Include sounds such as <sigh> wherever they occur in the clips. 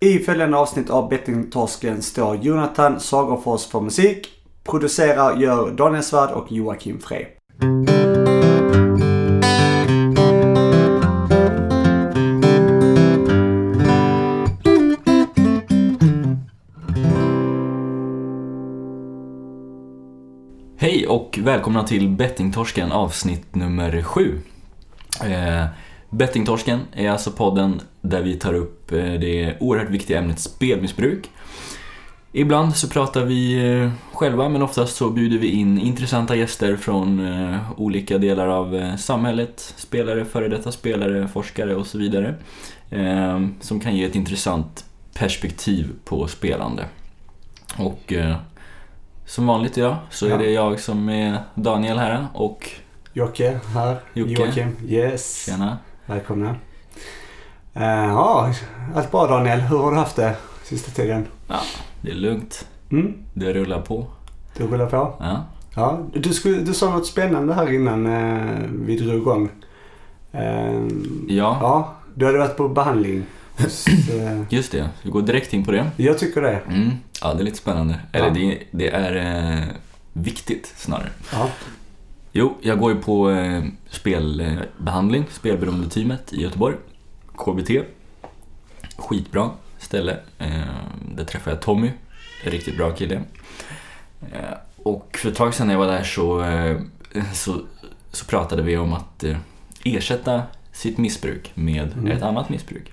I följande avsnitt av Bettingtorsken står Jonathan Sagerfors för musik. Producerar gör Daniel Svärd och Joakim Frey. Hej och välkomna till Bettingtorsken avsnitt nummer sju. Eh, Bettingtorsken är alltså podden där vi tar upp eh, det oerhört viktiga ämnet spelmissbruk. Ibland så pratar vi eh, själva men oftast så bjuder vi in intressanta gäster från eh, olika delar av samhället. Spelare, före detta spelare, forskare och så vidare. Som kan ge ett intressant perspektiv på spelande. Och som vanligt idag så är det jag som är Daniel här och Jocke här. Jocke. Joakim. Yes. tjena. Välkomna. Eh, ja, allt bra Daniel. Hur har du haft det sista tiden? Det är lugnt, Mm, det rullar på. du rullar på? Ja. Ja, du, skulle, du sa något spännande här innan eh, vi drog igång. Eh, ja, ja, du hade varit på behandling. <clears throat> Eh, just det. Vi går direkt in på det. jag tycker det. Mm. Ja, det är lite spännande. Eller Ja. det, det är viktigt snarare. Ja. Jo, jag går ju på eh, spelbehandling, spelberoendeteamet i Göteborg. KBT. Skitbra ställe. Eh, där träffade jag Tommy, en riktigt bra kille. Eh, och för ett tag sedan när jag var där så, eh, så, så pratade vi om att eh, ersätta sitt missbruk med Mm. ett annat missbruk.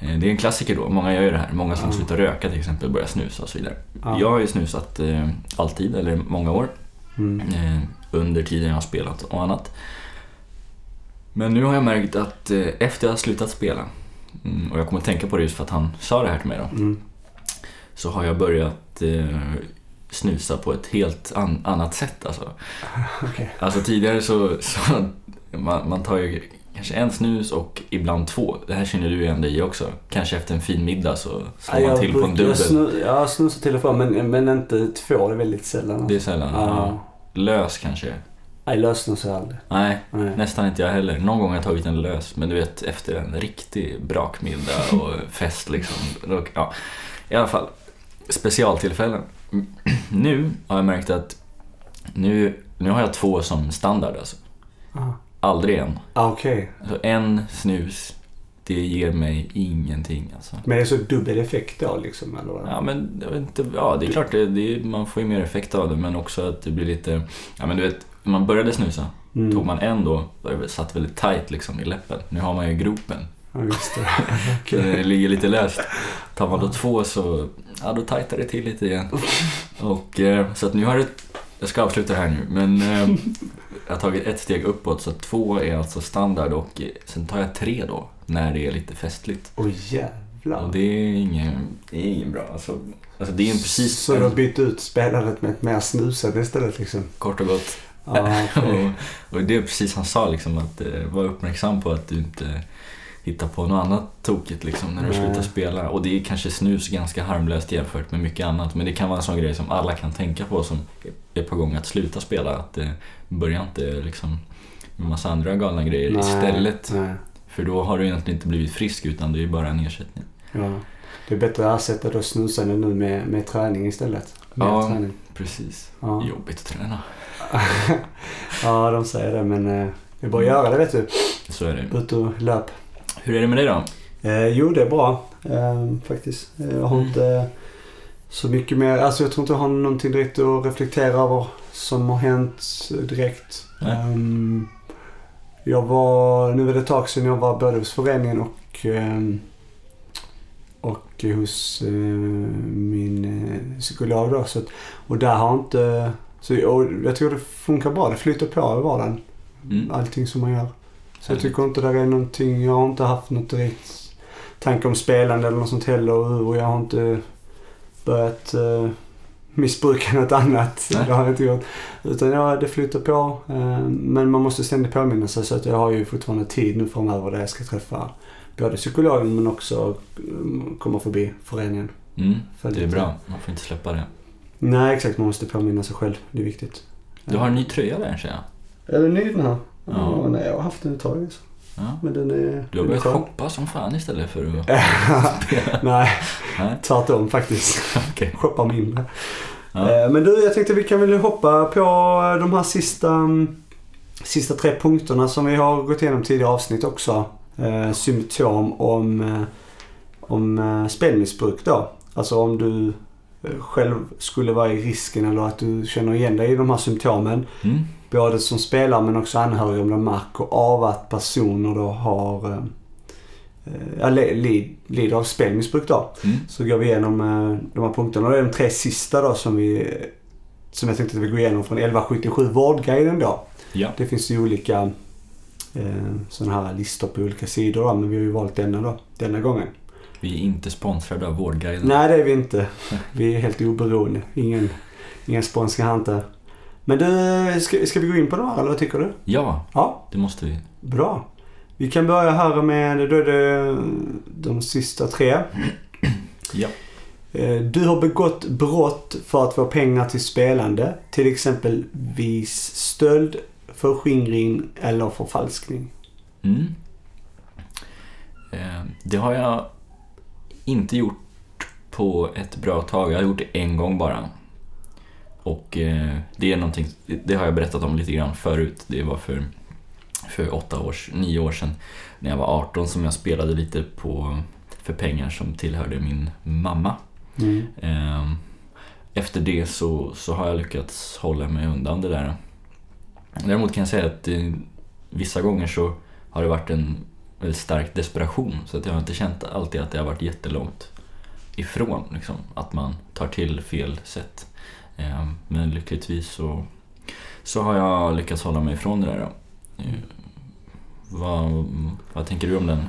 Eh, Det är en klassiker då, många gör ju det här. Många som Ja. slutar röka till exempel, börjar snusa och så vidare. Ja. Jag har ju snusat eh, alltid, eller många år Mm. Under tiden jag har spelat och annat. Men nu har jag märkt att eh, efter jag har slutat spela, mm, och jag kommer att tänka på det just för att han sa det här till mig då, Mm. så har jag börjat eh, snusa på ett helt an- annat sätt alltså. <laughs> Okej. Alltså tidigare så, så <laughs> man, man tar ju kanske en snus och ibland två. Det här känner du igen dig i också. Kanske efter en fin middag så slår Ja, man till på en dubbel. Jag, snu, jag snusar till och från men, men inte två. Det är väldigt sällan. Det är sällan. Ja. Ja. Lös kanske. Nej, lösnusar jag aldrig. Nej, Nej. Nästan inte jag heller. Någon gång har jag tagit en lös, men du vet efter en riktig brakmiddag <laughs> och fest liksom. Då, ja. I alla fall, specialtillfällen. <clears throat> Nu har jag märkt att nu, nu har jag två som standard alltså. Ah. Aldrig en. Ah, Okej. Alltså en snus, det ger mig ingenting alltså. Men det är så dubbel effekt då liksom, eller? vad? Ja men jag vet inte, ja det är klart det, det, man får ju mer effekt av det men också att det blir lite, ja men du vet, när man började snusa Mm. Tog man en då, det satt väldigt tight liksom i läppen. Nu har man ju gropen. Ja, just det. <laughs> Okej. det ligger lite löst. Tar man då två så, ja då tajtar det till lite igen. Och eh, så att nu har det, jag ska avsluta här nu, men eh, <laughs> jag har tagit ett steg uppåt så två är alltså standard och eh, sen tar jag tre då när det är lite festligt. Åh jävlar. Och det är ingen, det är ingen bra. Alltså, alltså det är en precis, Så du har bytt ut spelandet med ett mer snusande istället liksom? kort och gott. Ja, <laughs> okej. och, och det är precis han sa liksom att eh, var uppmärksam på att du inte hittar på något annat tokigt liksom när du Nej. slutar spela. Och det är kanske snus ganska harmlöst jämfört med mycket annat men det kan vara en sån grej som alla kan tänka på som är på gång att sluta spela. Att eh, börja inte liksom med massa andra galna grejer Nej, istället. Nej. För då har du egentligen inte blivit frisk utan det är bara en ersättning. Ja. Det är bättre att ersätta då snusande nu med, med träning istället. Mer Ja. träning. Precis. Ja. Jobbigt att träna. <laughs> ja, de säger det men eh, det är bara att göra det vet du. Så är det. Ut och löp. Hur är det med dig då? Eh, jo, det är bra eh, faktiskt. Jag har Mm. inte så mycket mer. Alltså jag tror inte jag har någonting direkt att reflektera över som har hänt direkt. Nej. Jag var, nu är det ett tag sedan jag var både hos föreningen och, ehm, och hos eh, min eh, psykolog då. Så att, och där har inte, så, jag tror det funkar bra. Det flyter på i vardagen. Mm. Allting som man gör. Så jag tycker inte det är någonting, jag har inte haft något direkt tanke om spelande eller något sånt heller och jag har inte börjat eh, missbruka något annat. Nej. Det har jag inte gjort. Utan ja, det flyter på. Eh, men man måste ständigt påminna sig så att jag har ju fortfarande tid nu framöver där jag ska träffa både psykologen men också eh, komma förbi föreningen. Mm. Det är bra, man får inte släppa det. Nej exakt, man måste påminna sig själv. Det är viktigt. Du har en ny tröja där ser jag. Är den ny den här? Ja. Ja. nej, jag har haft den ett tag. Alltså. Ja. Men den är... Du har börjat shoppa som fan istället för att... <laughs> Nej, Nej, tvärtom faktiskt. <laughs> okej. Shoppa mindre. Ja. Eh, Men du, jag tänkte vi kan väl hoppa på de här sista, mm, sista tre punkterna som vi har gått igenom tidigare avsnitt också. Eh, symptom om, eh, om eh, spelmissbruk då. Alltså om du eh, själv skulle vara i risken eller att du känner igen dig i de här symptomen. Mm. Både som spelare men också anhöriga om de märker av att personer då har eh, eh, ja, li- li- lider av spelmissbruk då. Mm. Så går vi igenom eh, de här punkterna. Och det är de tre sista då som vi som jag tänkte att vi går igenom från 1177 Vårdguiden då. Ja. Det finns ju olika eh, sådana här listor på olika sidor då, men vi har ju valt denna då, denna gången. Vi är inte sponsrade av Vårdguiden. Nej, det är vi inte. Vi är helt oberoende. Ingen, ingen sponsring inte. Men du, ska, ska vi gå in på de här eller vad tycker du? Ja, Ja, det måste vi. bra. Vi kan börja här med då är det de sista tre. <clears throat> Ja. Eh, Du har begått brott för att få pengar till spelande. Till exempelvis stöld, förskingring eller förfalskning. Mm. Eh, Det har jag inte gjort på ett bra tag. Jag har gjort det en gång bara. Och eh, det är någonting, det har jag berättat om lite grann förut. Det var för, för åtta år, nio år sedan när jag var 18 som jag spelade lite på, för pengar som tillhörde min mamma. Mm. Eh, Efter det så, så har jag lyckats hålla mig undan det där. Däremot kan jag säga att eh, vissa gånger så har det varit en väldigt stark desperation. Så att jag har inte känt alltid att det har varit jättelångt ifrån liksom, att man tar till fel sätt. Eh, Men lyckligtvis så, så har jag lyckats hålla mig ifrån det där. Eh, Vad, vad tänker du om den?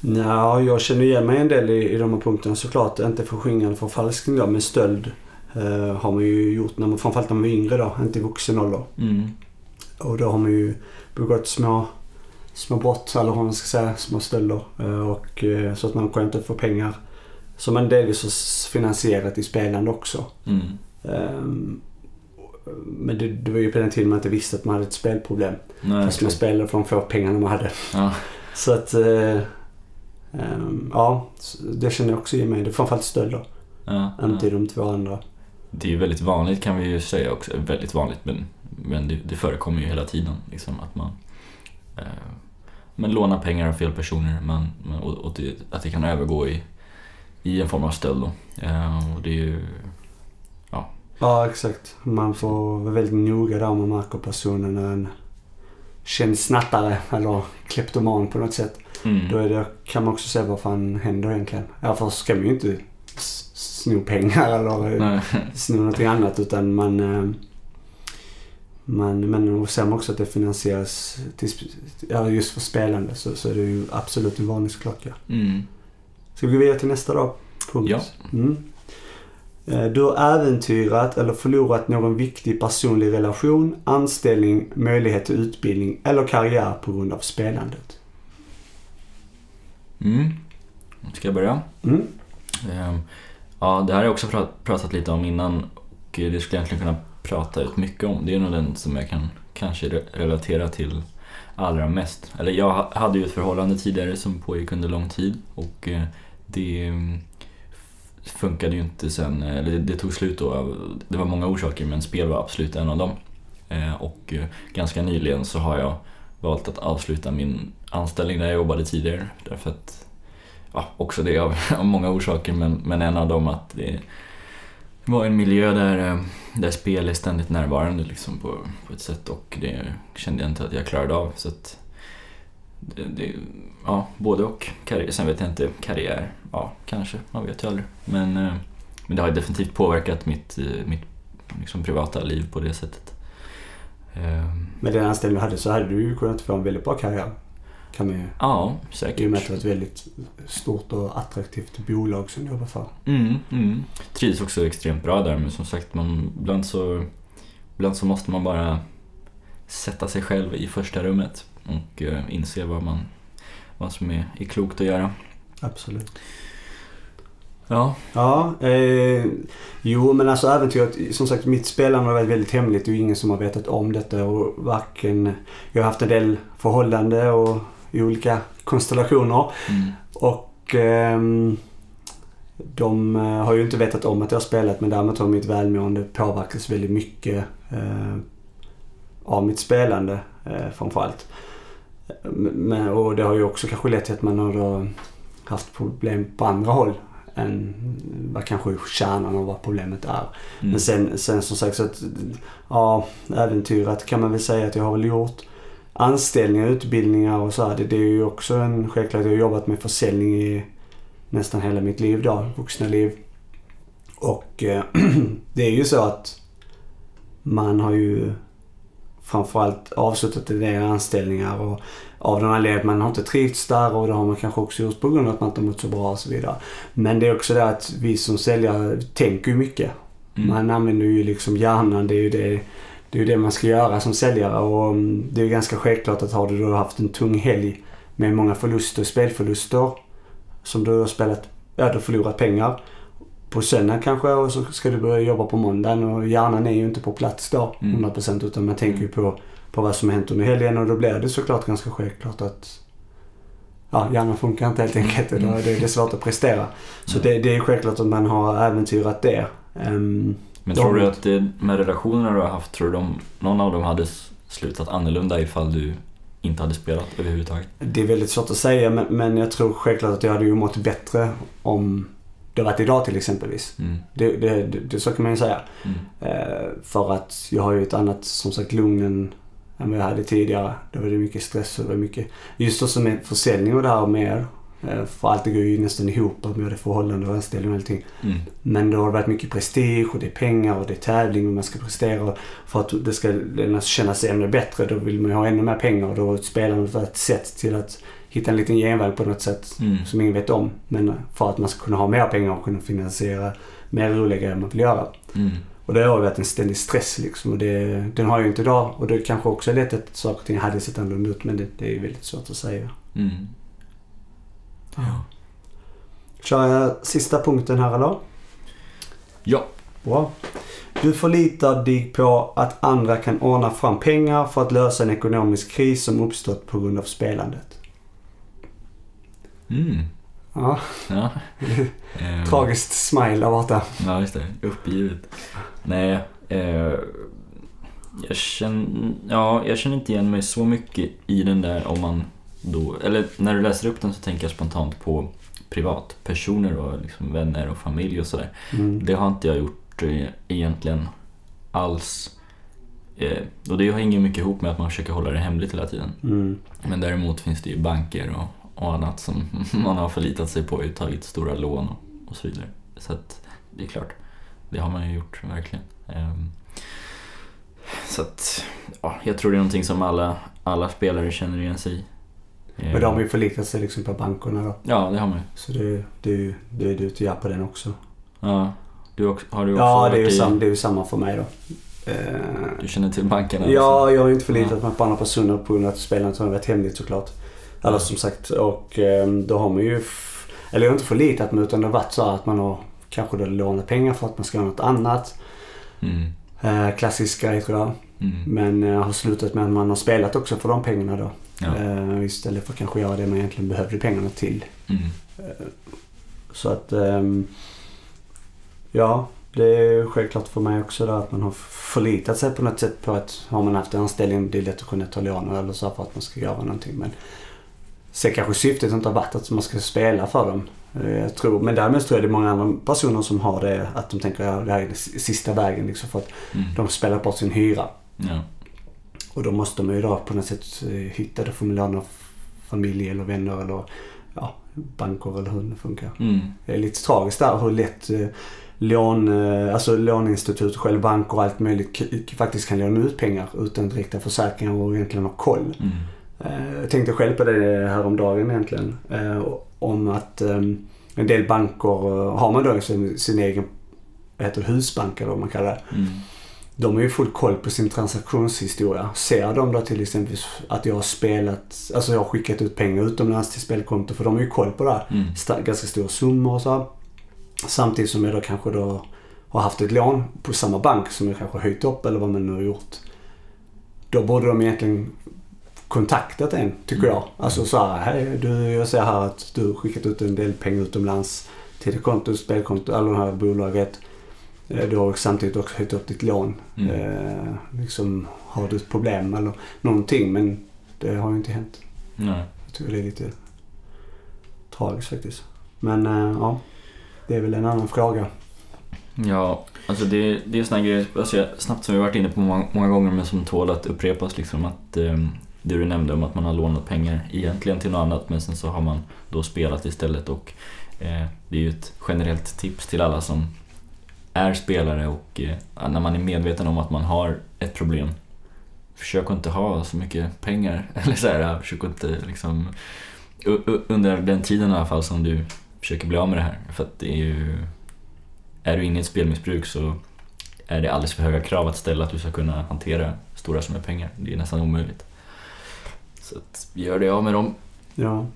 Ja, jag känner igen mig en del i, i de här punkterna såklart. Inte förskingring eller förfalskning då, men stöld eh, har man ju gjort när man, framförallt när man var yngre då, inte i vuxen ålder. Mm. Och då har man ju begått små, små brott, eller vad man ska säga, små stölder. Eh, Och, eh, så att man kan inte få pengar som man delvis har finansierat i spelande också. Mm. Ehm, Men det, det var ju på den tiden man inte visste att man hade ett spelproblem. Nej, Fast man spelade för de få pengarna man hade. ja. Så att, ehm, ja, det känner jag också i mig. Det är framförallt stölder, Ja, inte ja. de två andra. Det är ju väldigt vanligt kan vi ju säga också. Väldigt vanligt men, men det, det förekommer ju hela tiden. Liksom, att man eh, man lånar pengar av fel personer man, och, och det, att det kan övergå i, i en form av stöld. Då. Eh, och det är ju, Ja, exakt. Man får vara väldigt noga där om man märker personen är en känd snattare eller kleptoman på något sätt. mm, Då det, kan man också se vad fan händer egentligen. Ja, för ska man ju inte sno pengar eller nej, sno någonting annat utan man... eh, man men och ser man också att det finansieras till, ja, just för spelande så, så är det ju absolut en varningsklocka. mm, Ska vi gå vidare till nästa då? Punkt. Ja. Mm. Eh, Du har äventyrat eller förlorat någon viktig personlig relation, anställning, möjlighet till utbildning eller karriär på grund av spelandet. mm. Ska jag börja? Mm. Ehm, Ja, det här har jag också prat, pratat lite om innan och det skulle jag egentligen kunna prata ut mycket om. Det är nog den som jag kan kanske re- relatera till allra mest. Eller jag ha- hade ju ett förhållande tidigare som pågick under lång tid och eh, det mm, funkade ju inte sen, eh, eller det, det tog slut då. Det var många orsaker men spel var absolut en av dem. Eh, och eh, ganska nyligen så har jag valt att avsluta min anställning där jag jobbade tidigare därför att ja, också det av, <laughs> av många orsaker men, men en av dem att det var en miljö där, där spel är ständigt närvarande liksom på, på ett sätt och det kände jag inte att jag klarade av. Så att det, det, ja, både och. Karriär, sen vet jag inte, karriär, ja kanske, man vet ju aldrig. Men, eh, men det har definitivt påverkat mitt, eh, mitt liksom, privata liv på det sättet. Ehm, Med den anställning du hade så hade du ju kunnat få en väldigt bra karriär. Kan man ju. Ja, I och säkert. med att det var ett väldigt stort och attraktivt bolag som du jobbar för. Mm, mm. Trivs också extremt bra där men som sagt, man, ibland, så, ibland så måste man bara sätta sig själv i första rummet och eh, inse vad, man, vad som är, är klokt att göra. Absolut. Ja, Ja, eh, jo men alltså äventyret, som sagt mitt spelande har varit väldigt hemligt. Det är ingen som har vetat om detta och varken, jag har haft en del förhållande och i olika konstellationer. Mm. Och ehm, de eh, har ju inte vetat om att jag har spelat men däremot har mitt välmående påverkats väldigt mycket eh, av mitt spelande eh, framförallt. Men, och det har ju också kanske lett till att man har då haft problem på andra håll än vad kanske kärnan av vad problemet är. Mm. Men sen, sen som sagt så att, ja, äventyret kan man väl säga att jag har väl gjort. Anställningar, utbildningar och så här, det, det är ju också en självklart. Jag har jobbat med försäljning i nästan hela mitt liv då, vuxna liv. Och eh, <clears throat> det är ju så att man har ju framförallt avslutat en del anställningar och av den anledningen att man har inte trivts där och det har man kanske också gjort på grund av att man inte mått så bra och så vidare. Men det är också det att vi som säljare tänker ju mycket. Mm. Man använder ju liksom hjärnan. Det är ju det, det, är det man ska göra som säljare och mm, det är ganska självklart att har du då haft en tung helg med många förluster, spelförluster som du har spelat, ja du förlorat pengar. På söndag kanske och så ska du börja jobba på måndagen och hjärnan är ju inte på plats då Mm. 100% utan man tänker ju på, på vad som hänt under helgen och då blir det såklart ganska självklart att ja, hjärnan funkar inte helt enkelt är det, det är svårt att prestera. Så Mm. det, det är självklart att man har äventyrat det. Ehm, Men tror du att det, med relationerna du har haft, tror du de, någon av dem hade slutat annorlunda ifall du inte hade spelat överhuvudtaget? Det är väldigt svårt att säga men, men jag tror självklart att jag hade ju mått bättre om det varit idag till exempelvis. Mm. Det, det, det, det så kan man ju säga. Mm. Eh, för att jag har ju ett annat, som sagt, lugn än, än vad jag hade tidigare. Då var det mycket stress och det var mycket... Just också med försäljning och det här med er. Eh, för allt det går ju nästan ihop med det förhållande och anställning och allting. Mm. Men det har varit mycket prestige och det är pengar och det är tävling och man ska prestera. För att det ska kännas ännu bättre då vill man ju ha ännu mer pengar och då är spelandet ett sätt till att hitta en liten genväg på något sätt Mm. som ingen vet om. Men för att man ska kunna ha mer pengar och kunna finansiera mer roliga grejer man vill göra. Mm. Och det har ju varit en ständig stress liksom. Och det, den har jag ju inte idag. Och det kanske också lett till att saker och ting hade sett annorlunda ut. Men det, det är väldigt svårt att säga. Mm. Ja. Kör jag sista punkten här eller? ja. Bra. Du förlitar dig på att andra kan ordna fram pengar för att lösa en ekonomisk kris som uppstått på grund av spelandet. Mm. Ja, Ja. <laughs> Ehm, tragiskt smile där borta. Ja, just det. Uppgivet. Nej, eh, jag, känner, ja, jag känner inte igen mig så mycket i den där om man då... Eller när du läser upp den så tänker jag spontant på privatpersoner och liksom vänner och familj och sådär. Mm. Det har inte jag gjort eh, egentligen alls. Eh, och det hänger mycket ihop med att man försöker hålla det hemligt hela tiden. Mm. Men däremot finns det ju banker och, och annat som <laughs> man har förlitat sig på och tagit stora lån och, och så vidare. Så att det är klart, det har man ju gjort verkligen. Ehm, så att, ja, jag tror det är någonting som alla, alla spelare känner igen sig i. Ehm, Men de har ju förlitat sig liksom på bankerna då. Ja, det har man ju. Så det, det, det är du till på den också. Ja, du också, har du också Ja, det är, ju sam, det är ju samma för mig då. Du känner till bankerna? Ja, jag har ju inte förlitat mig på andra personer på grund av att spelandet har varit hemligt såklart. Eller som sagt, och eh, då har man ju... Eller jag har inte förlitat mig utan det har varit så att man har kanske då lånat pengar för att man ska göra något annat. Mm, Eh, klassisk grej tror jag. mm, Men eh, har slutat med att man har spelat också för de pengarna då. ja, Eh, istället för att kanske göra det man egentligen behövde pengarna till. mm, Så att... ehm, ja, det är självklart för mig också då att man har förlitat sig på något sätt på att har man haft en anställning det är lätt att kunna ta lån eller så för att man ska göra någonting. Men sen kanske syftet inte har varit att man ska spela för dem. Eh, Jag tror, men däremot tror jag det är många andra personer som har det att de tänker att det här är sista vägen liksom för att mm, de spelar bort sin hyra. ja, Och då måste man ju då på något sätt eh, hitta, då får man låna familj eller vänner eller ja, banker eller hur det funkar. mm, Det är lite tragiskt där hur lätt eh, lån, alltså låneinstitut, själv banker och allt möjligt faktiskt kan låna ut pengar utan direkta försäkringar och egentligen ha koll. mm, Jag tänkte själv på det häromdagen egentligen. eh, Om att eh, en del banker, eh, har man då sin, sin egen heter husbank eller vad man kallar det. mm, De har ju full koll på sin transaktionshistoria. Ser de då till exempel att jag har spelat, alltså jag har skickat ut pengar utomlands till spelkonto för de har ju koll på det här mm, ganska stora summor och så. Samtidigt som jag då kanske då har haft ett lån på samma bank som jag kanske har höjt upp eller vad man nu har gjort. Då borde de egentligen kontaktat en, tycker Mm. jag. Alltså så här, hej, du, jag ser här att du har skickat ut en del pengar utomlands till det kontot, spelkonto, eller det här bolaget. Eh, Du har samtidigt också höjt upp ditt lån. Mm. Eh, liksom, har du ett problem eller någonting? Men det har ju inte hänt. Nej. Jag tycker det är lite tragiskt faktiskt. Men eh, ja, det är väl en annan fråga. Ja, alltså det, det är såna grejer, alltså snabbt som vi varit inne på många, många gånger men som tål att upprepas liksom att eh, det du nämnde om att man har lånat pengar egentligen till något annat men sen så har man då spelat istället och eh, det är ju ett generellt tips till alla som är spelare och eh, när man är medveten om att man har ett problem försök att inte ha så mycket pengar <laughs> eller så här, försök att inte liksom under den tiden i alla fall som du försöker bli av med det här för att det är ju är du inne i ett spelmissbruk så är det alldeles för höga krav att ställa att du ska kunna hantera stora summor pengar. Det är nästan omöjligt. Så att, gör det av med dem. Ja.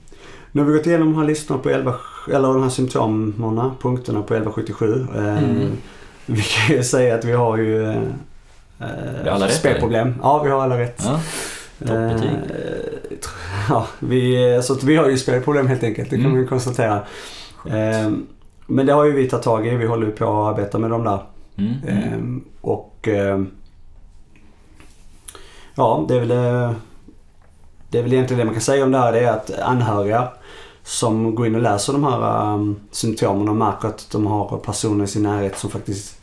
Nu har vi gått igenom de här listorna på 11, eller de här symptomen, punkterna på 1177. Eh, Mm. Vi kan ju säga att vi har ju eh, Vi har alla rätt, spelproblem. Ja, vi har alla rätt. Ja. Eh, <laughs> ja, vi, så att vi har ju spelproblem helt enkelt. Det kan Mm. man ju konstatera. Eh, men det har ju vi tagit tag i. Vi håller ju på att arbeta med dem där. Mm. Eh, och eh, ja, det är väl eh, det är väl egentligen det man kan säga om det här. Det är att anhöriga som går in och läser de här um, symptomen och märker att de har personer i sin närhet som faktiskt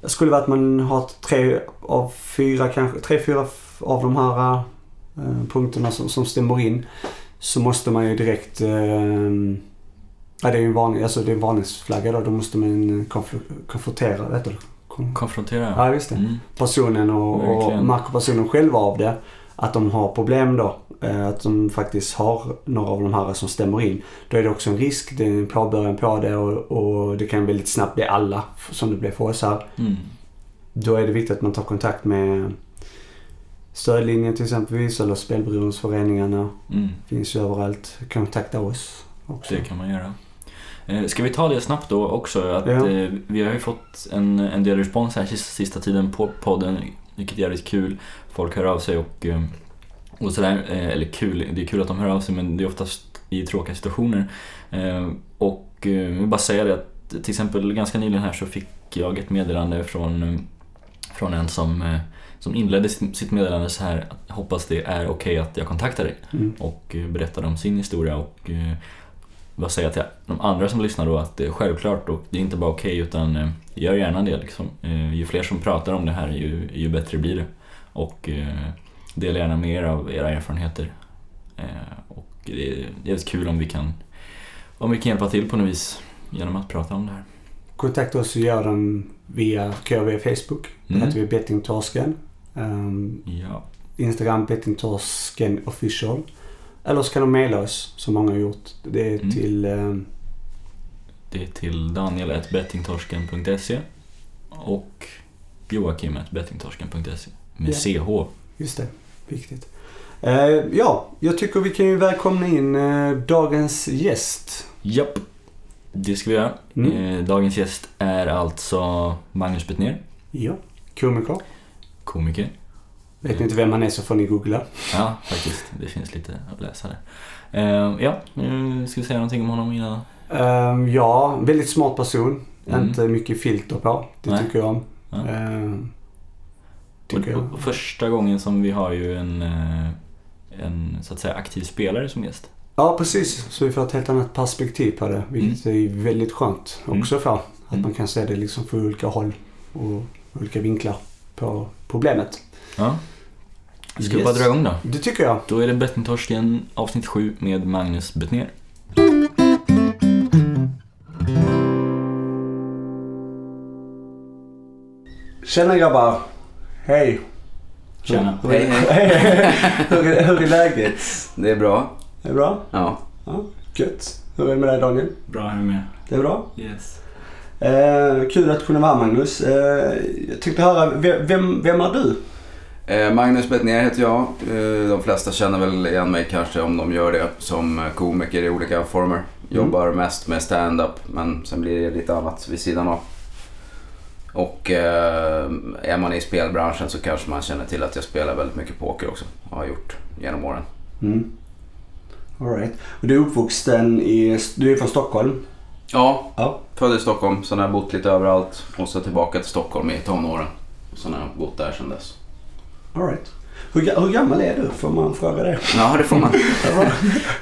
det skulle vara att man har tre av fyra kanske, tre, fyra av de här uh, punkterna som, som stämmer in. Så måste man ju direkt, uh, ja det är ju en varning, alltså det är en varningsflagga då. Då måste man konf- konfrontera, vet du? Kon- Konfrontera. Ja, just det Mm. personen och, och märker personen själv av det. Att de har problem då. eh, Att de faktiskt har några av de här som stämmer in. Då är det också en risk. Det är en påbörjan på det och, och det kan väldigt snabbt bli alla som det blev för oss här. Mm. Då är det viktigt att man tar kontakt med stödlinjen till exempelvis eller spelberoendesföreningarna. Mm. Finns ju överallt. Kontakta oss också. Det kan man göra. Eh, Ska vi ta det snabbt då också? Att, Ja. eh, vi har ju fått en, en del respons här sista, sista tiden på podden, vilket är jävligt kul. Folk hör av sig och, eh, och sådär. Eh, Eller kul, det är kul att de hör av sig men det är oftast i tråkiga situationer. Eh, Och jag vill bara säga det att till exempel ganska nyligen här så fick jag ett meddelande från, från en som, som inledde sitt meddelande så här hoppas det är okej att jag kontaktar dig Mm. och berättade om sin historia och eh, vad säga till de andra som lyssnar då att det är självklart och det är inte bara okej utan eh, gör gärna det liksom. Eh, Ju fler som pratar om det här ju, ju bättre blir det. Och eh, dela gärna med er av era erfarenheter. Eh, Och det är jävligt kul om vi kan om vi kan hjälpa till på något vis genom att prata om det här. Kontakta oss och gör den via, kan via Facebook. Där Mm. heter vi Bettingtorsken. Um, Ja. Instagram bettingtorsken official. Eller så kan de mejla oss som många har gjort. Det är Mm. till eh, Det är till daniel.bettingtorsken.se och joakim.bettingtorsken.se med Ja. CH. Just det, viktigt. Eh, ja, jag tycker vi kan ju välkomna in eh, dagens gäst. Japp, det ska vi göra. Mm. Eh, dagens gäst är alltså Magnus Bettner, Ja, komiker. komiker. Vet ni inte vem han är så får ni googla. Ja, faktiskt. Det finns lite att läsa där. Eh, ja, ska vi säga någonting om honom innan? Eh, ja, väldigt smart person. Mm. Inte mycket filter på. Det Nej. tycker jag om. Ja. Eh, tycker Och, jag. och första gången som vi har ju en, eh, en så att säga aktiv spelare som gäst. Ja, precis. Så vi får ett helt annat perspektiv på det. Vilket är väldigt skönt också för. Att Mm. man kan se det liksom från olika håll och olika vinklar på problemet. Ja. Ska vi Yes. bara dra igång då? Det tycker jag. Då är det Bettingtorsken avsnitt 7 med Magnus Bettner. Tjena grabbar. Hej. Tjena. Hur, Hej, hur, är, hur är läget? Det är bra. Är det bra? Ja. Ja, gött. Hur är det med dig Daniel? Bra här med. Det är bra? Yes. Eh, kul att kunna vara här Magnus. Eh, jag tänkte höra, vem, vem, vem är du? Eh, Magnus Bettner heter jag. Eh, de flesta känner väl igen mig kanske om de gör det som komiker i olika former. Jobbar mest med stand-up men sen blir det lite annat vid sidan av. Och eh, är man i spelbranschen så kanske man känner till att jag spelar väldigt mycket poker också. Och har gjort genom åren. Mm. All right. Du är uppvuxen i... Du är från Stockholm? Ja, Ja. född i Stockholm. Sen har jag bott lite överallt. Och så tillbaka till Stockholm i tonåren. Sen har jag bott där sedan dess. All right. Hur, hur gammal är du? Får man fråga det? Ja, det får man. <laughs> Ja,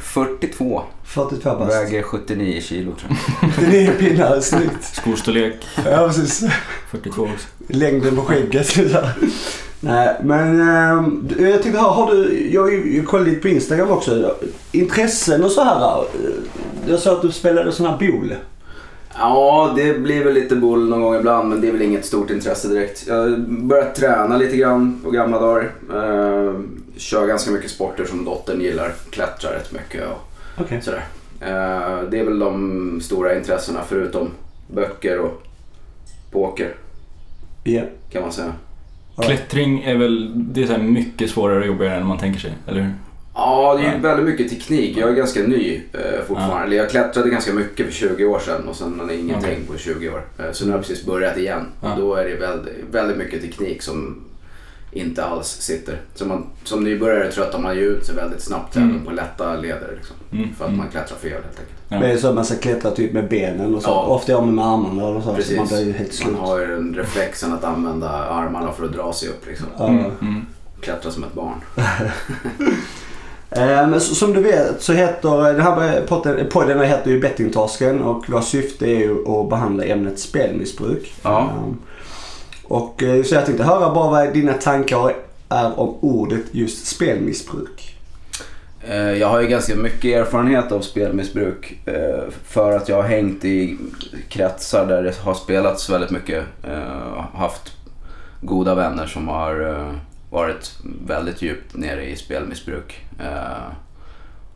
42. 42 bast. Väger 79 kilo tror jag. <laughs> Det är pinnar, snyggt. Skostorlek Ja, precis. 42 också. Längden på skägget. <laughs> Nej, men du, jag tänkte har du, jag, jag kollade lite på Instagram också. Intressen och så här. eh, Jag sa att du spelade sån här boule. Ja, det blir väl lite boll någon gång ibland men det är väl inget stort intresse direkt. Jag har börjat träna lite grann på gamla dagar. Eh, kör ganska mycket sporter som dottern gillar. Klättrar rätt mycket och Okej. sådär. Eh, det är väl de stora intressena förutom böcker och poker Ja. kan man säga. Klättring är väl det är så här mycket svårare och jobbigare än man tänker sig, eller hur? Ja, det är ju Ja. väldigt mycket teknik. Jag är ganska ny eh, fortfarande. Eller Jag klättrade ganska mycket för 20 år sedan och sen har ingenting Okej. på 20 år. Eh, så nu har jag precis börjat igen. Ja. Och då är det väldigt, väldigt mycket teknik som inte alls sitter. Så man, som nybörjare tröttar man ju ut sig väldigt snabbt även Mm. på lätta leder. Liksom, Mm, för att mm. man klättrar fel helt enkelt. Ja. Det är så att man ska klättra typ med benen och så. Ja. Ofta gör man med armarna och så. Så Precis. man blir ju helt slut. Man har ju den reflexen att använda armarna för att dra sig upp. Liksom. Ja. Mm, mm. Klättra som ett barn. <laughs> <laughs> Eh, Men som du vet så heter den här podden, podden heter ju Bettingtorsken och vårt syfte är ju att behandla ämnet spelmissbruk. Ja. Eh, Och eh, så jag tänkte höra bara vad dina tankar är om ordet just spelmissbruk. Eh, Jag har ju ganska mycket erfarenhet av spelmissbruk eh, för att jag har hängt i kretsar där det har spelats väldigt mycket. Eh, Haft goda vänner som har eh, varit väldigt djupt nere i spelmissbruk. Eh,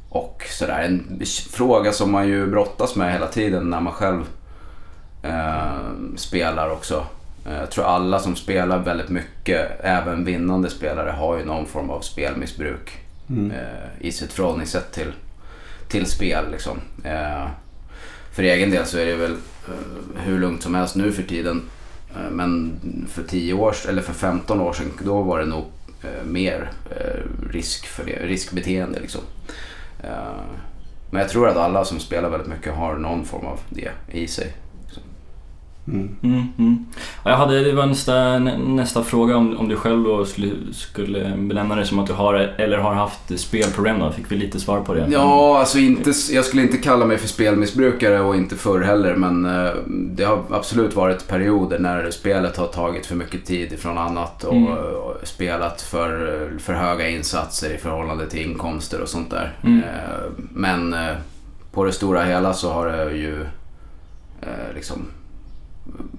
Och sådär, en fråga som man ju brottas med hela tiden när man själv eh, spelar också. Eh, Jag tror alla som spelar väldigt mycket, även vinnande spelare, har ju någon form av spelmissbruk Mm. eh, i sitt förhållningssätt till, till spel. Liksom. Eh, för egen del så är det väl eh, hur lugnt som helst nu för tiden. Eh, men för 10 år eller för 15 år sedan då var det nog eh, mer eh, risk för det, riskbeteende. Liksom. Men jag tror att alla som spelar väldigt mycket har någon form av det i sig. Mm. Mm, mm. Ja, Jag hade, det var nästa, nä- nästa fråga om, om du själv då skulle, skulle benämna det som att du har eller har haft spelproblem då. Fick vi lite svar på det? Ja, alltså inte, jag skulle inte kalla mig för spelmissbrukare och inte förr heller men eh, det har absolut varit perioder när spelet har tagit för mycket tid ifrån annat och, Mm. och spelat för, för höga insatser i förhållande till inkomster och sånt där. Mm. Eh, Men eh, på det stora hela så har det ju liksom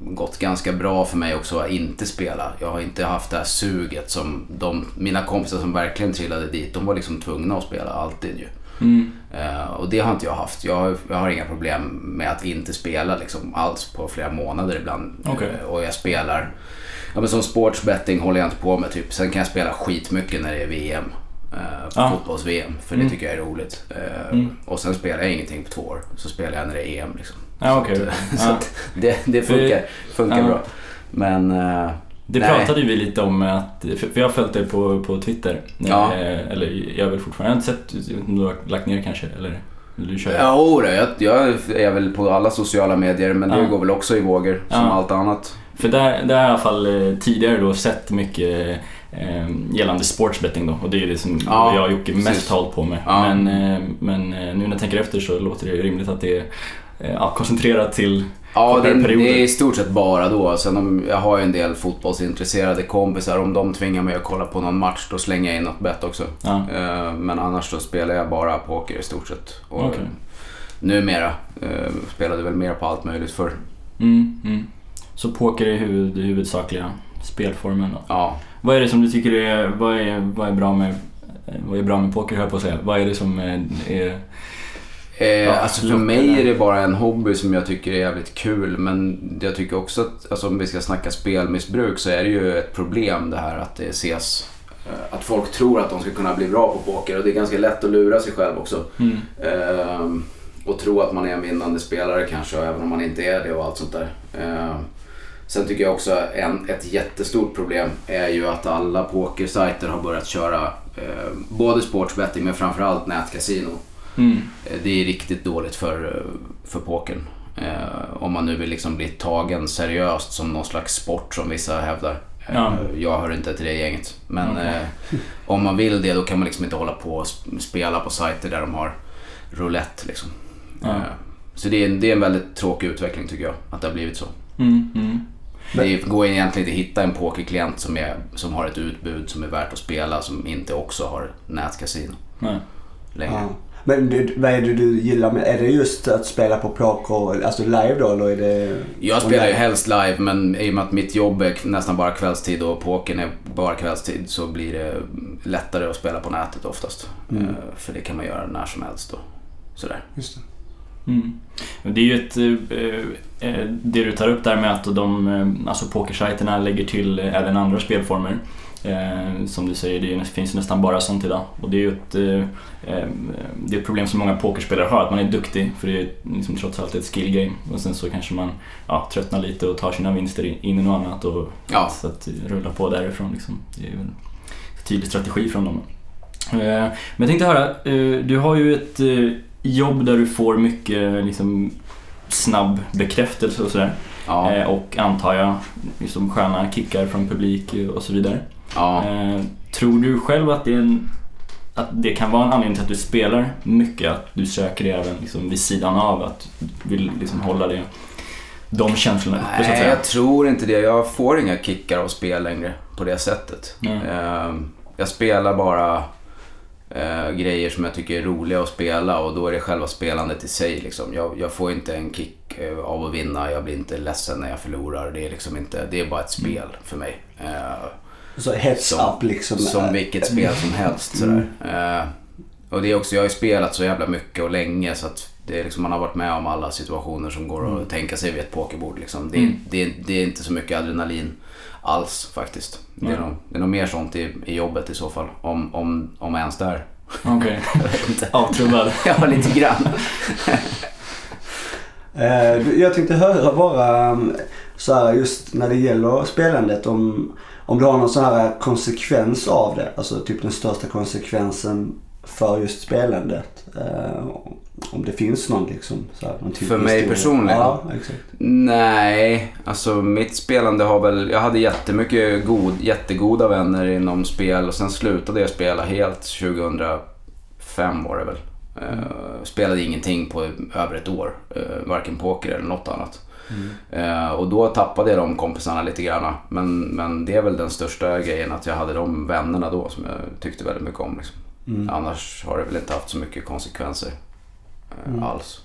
gått ganska bra för mig också att inte spela. Jag har inte haft det här suget som de, mina kompisar som verkligen trillade dit, de var liksom tvungna att spela alltid ju. Mm. Eh, och det har inte jag haft. Jag, har- jag har inga problem med att inte spela liksom alls på flera månader ibland. Okej. Eh, och jag spelar, ja men som sportsbetting håller jag inte på med typ. Sen kan jag spela skitmycket när det är VM. Eh, på Ja. fotbolls-VM, för Mm. det tycker jag är roligt. Eh, Mm. Och sen spelar jag ingenting på två år. Så spelar jag när det är EM liksom. Ja, okej. Så, <laughs> så Ja. det, det funkar, funkar Ja. bra. Men eh, Det Nej. pratade vi lite om att, för jag har följt dig på, på Twitter. Ja. Eh, Eller jag väl fortfarande, jag har inte sett, du har lagt ner kanske? Eller du? Ja, oro, jag, jag är väl på alla sociala medier men det går väl också i vågor som allt annat. För där, där har jag i alla fall eh, tidigare då sett mycket eh, gällande sportsbetting då och det är det som Ja, jag och Jocke mest har hållit på med. Ja. Men, eh, men nu när jag tänker efter så låter det rimligt att det är ja, koncentrerat till... Ja, det, perioder. det är i stort sett bara då. Sen om, jag har ju en del fotbollsintresserade kompisar. Om de tvingar mig att kolla på någon match då slänger jag in något bett också. Ja, Eh, Men annars så spelar jag bara poker i stort sett. Och Okej. Numera eh, spelade väl mer på allt möjligt för mm, mm. Så poker är huvud, huvudsakliga spelformen då. Ja. Vad är det som du tycker är, vad är, vad är bra med eh, vad är bra med poker höll på att säga. Vad är det som är, är Eh, Ja, alltså för mig är det bara en hobby som jag tycker är jävligt kul. Men jag tycker också att alltså, om vi ska snacka spelmissbruk så är det ju ett problem det här att det ses eh, att folk tror att de ska kunna bli bra på poker och det är ganska lätt att lura sig själv också. mm, Ehm, och tro att man är en vinnande spelare kanske, även om man inte är det och allt sånt där. Ehm, Sen tycker jag också en, ett jättestort problem är ju att alla pokersajter har börjat köra eh, både sportsbetting men framförallt nätkasino. Mm. Eh, Det är riktigt dåligt för, eh, för pokern. Eh, om man nu vill liksom bli tagen seriöst som någon slags sport som vissa hävdar. Eh, Ja. Jag hör inte till det gänget. Men Okej. eh, om man vill det då kan man liksom inte hålla på och sp- spela på sajter där de har roulette. Liksom. Ja. Eh, så det är, en- det är en väldigt tråkig utveckling tycker jag, att det har blivit så. Mm. Mm. Det går egentligen inte att hitta en pokerklient som, är, som har ett utbud som är värt att spela som inte också har nätkasino Nej. längre. Ja. Men du, vad är det du gillar med, är det just att spela på poker, alltså live då eller är det? Jag spelar ju helst live men i och med att mitt jobb är nästan bara kvällstid och pokern är bara kvällstid så blir det lättare att spela på nätet oftast. Mm. Eh, För det kan man göra när som helst då. Sådär. Just det. Mm. Det är ju ett, eh, eh, det du tar upp där med att de, alltså pokersajterna lägger till även andra spelformer. Eh, som du säger, det finns ju nästan bara sånt idag. Och det är ju ett, eh, eh, det är ett problem som många pokerspelare har, att man är duktig för det är liksom trots allt ett skill game. Och sen så kanske man ja, tröttnar lite och tar sina vinster in i något annat och Ja. så att rulla på därifrån. Liksom. Det är ju en tydlig strategi från dem. Eh, Men jag tänkte höra, eh, du har ju ett eh, jobb där du får mycket liksom, snabb bekräftelse och sådär. Ja. Och antar jag liksom sköna kickar från publik och så vidare. Ja. Eh, Tror du själv att det, en, att det kan vara en anledning till att du spelar mycket? Att du söker det även liksom vid sidan av? Att du vill liksom hålla det, de känslorna uppe så att Nej, säga? jag tror inte det. Jag får inga kickar av spel längre på det sättet. Nej. Eh, Jag spelar bara eh, grejer som jag tycker är roliga att spela och då är det själva spelandet i sig. Liksom. Jag, jag får inte en kick eh, av att vinna, jag blir inte ledsen när jag förlorar. Det är, liksom inte, det är bara ett spel för mig. Eh, Så heads Som- up liksom. som eh, vilket spel som helst. Sådär. Eh, och det är också, jag har ju spelat så jävla mycket och länge så att det är liksom, man har varit med om alla situationer som går att tänka sig vid ett pokerbord. Liksom. Det, är, Mm. det, är, det är inte så mycket adrenalin alls faktiskt. Det är, nog, det är nog mer sånt i, i jobbet i så fall. Om, om, om ens där. Okej, <laughs> inte. avtrubbad. <laughs> Ja, lite grann. <laughs> Eh, Jag tänkte höra bara um, så här just när det gäller spelandet om, om du har någon sån här konsekvens av det. Alltså typ den största konsekvensen för just spelandet. Eh, om det finns någon liksom. Så här, någon typ För mig personligen? Ja, exakt. Nej, alltså mitt spelande har väl... Jag hade jättemycket god, jättegoda vänner inom spel och sen slutade jag spela helt 2005 var det väl. Eh, spelade ingenting på över ett år. Uh, varken poker eller något annat. Eh, och då tappade jag de kompisarna lite grann. Men, men det är väl den största grejen att jag hade de vännerna då som jag tyckte väldigt mycket om. Liksom. Mm. Annars har det väl inte haft så mycket konsekvenser eh, Mm. alls.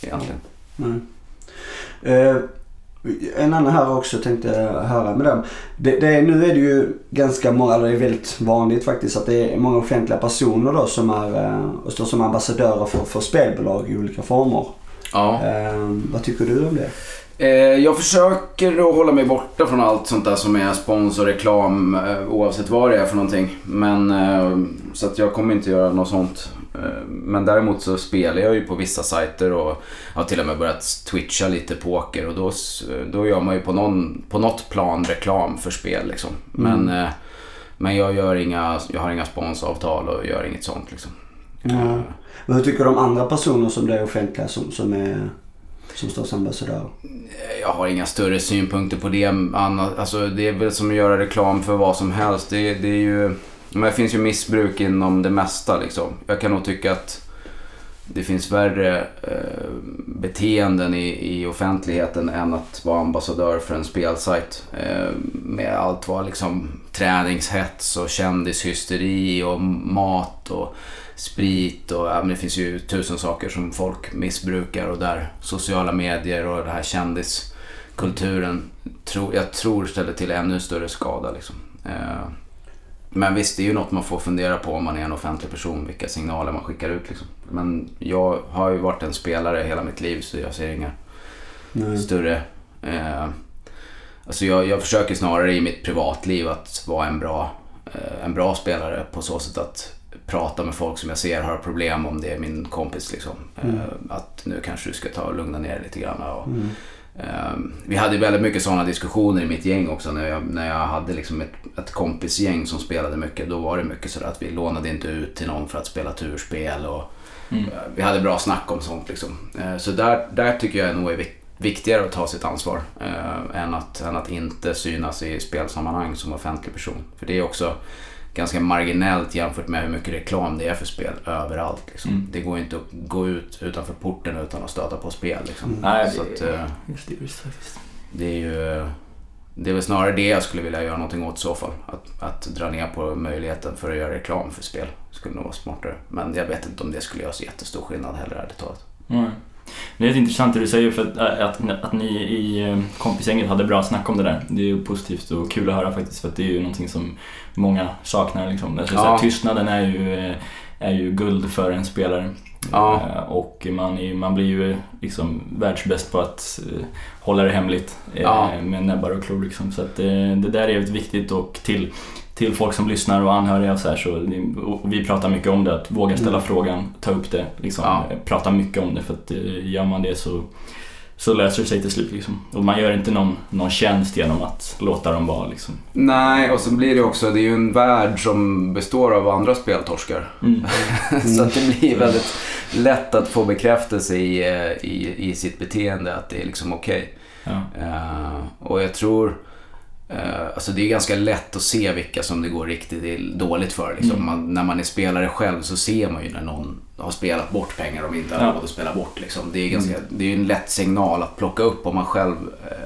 Egentligen. Nej. Eh, en annan här också tänkte jag höra med dem. Det, det nu är det ju ganska många, eller det är väldigt vanligt faktiskt, att det är många offentliga personer då som är eh, och står som ambassadörer för, för spelbolag i olika former. Ja. Eh, vad tycker du om det? Eh, jag försöker att hålla mig borta från allt sånt där som är sponsor, reklam, eh, oavsett vad det är för någonting. Men, eh, så att jag kommer inte göra något sånt. Men däremot så spelar jag ju på vissa sajter och har till och med börjat twitcha lite poker och då, då gör man ju på, någon, på något plan reklam för spel liksom. Men, eh, men jag, gör inga, jag har inga sponsavtal och gör inget sånt liksom. Ja. Men hur tycker du om andra personer som det är offentliga som, som, är, som står som ambassadörer? Jag har inga större synpunkter på det. Annat, alltså, det är väl som att göra reklam för vad som helst. Det, det, är ju, men det finns ju missbruk inom det mesta. Liksom. Jag kan nog tycka att det finns värre eh, beteenden i, i offentligheten än att vara ambassadör för en spelsajt. Eh, med allt vad liksom träningshets och kändishysteri och mat och sprit och ja, men det finns ju tusen saker som folk missbrukar och där sociala medier och den här kändiskulturen tro, jag tror ställer till ännu större skada. Liksom. Eh, men visst, det är ju något man får fundera på om man är en offentlig person, vilka signaler man skickar ut. Liksom. Men jag har ju varit en spelare hela mitt liv så jag ser inga Nej. större... Eh, alltså jag, jag försöker snarare i mitt privatliv att vara en bra, eh, en bra spelare på så sätt att prata med folk som jag ser har problem om det är min kompis. Liksom. Mm. Eh, att nu kanske du ska ta och lugna ner dig lite grann. Och, Mm. Eh, vi hade väldigt mycket sådana diskussioner i mitt gäng också när jag, när jag hade liksom ett, ett kompisgäng som spelade mycket. Då var det mycket sådär att vi lånade inte ut till någon för att spela turspel. Och, Mm. eh, Vi hade bra snack om sånt liksom. Eh, Så där, där tycker jag nog är vik- viktigare att ta sitt ansvar eh, än, att, än att inte synas i spelsammanhang som offentlig person. För det är också ganska marginellt jämfört med hur mycket reklam det är för spel överallt. Liksom. Mm. Det går inte att gå ut utanför porten utan att stöta på spel. Liksom. Nej, Så det- att, eh, Just det, just det är ju det är väl snarare det jag skulle vilja göra någonting åt i så fall. Att, att dra ner på möjligheten för att göra reklam för spel. Skulle nog vara smartare. Men jag vet inte om det skulle göra så jättestor skillnad heller ärligt talat. Nej. Det är intressant det du säger för att, att, att ni i eh, kompisgänget hade bra snack om det där. Det är ju positivt och kul att höra faktiskt för att det är ju någonting som många saknar. Liksom. Alltså, så Ja. här, tystnaden är ju, eh, är ju guld för en spelare. Ja. Eh, Och man, är, man blir ju liksom världsbäst på att hålla det hemligt Ja. med näbbar och klor. Liksom. Så att eh, det där är jävligt viktigt och till, till folk som lyssnar och anhöriga och så här, så vi pratar mycket om det, att våga ställa Mm. frågan, ta upp det, liksom, Ja. eh, prata mycket om det för att eh, gör man det så, så löser det sig till slut. Liksom. Och man gör inte någon, någon tjänst genom att låta dem vara. Liksom. Nej, och så blir det också, det är ju en värld som består av andra speltorskar. Mm. <laughs> så att det blir väldigt lätt att få bekräftelse i, eh, i, i sitt beteende att det är liksom okej. Ja. Eh, och jag tror, alltså det är ganska lätt att se vilka som det går riktigt dåligt för. Liksom. Mm. Man, när man är spelare själv så ser man ju när någon har spelat bort pengar de inte har Ja. råd att spela bort. Liksom. Det är ganska, det är en lätt signal att plocka upp om man själv eh,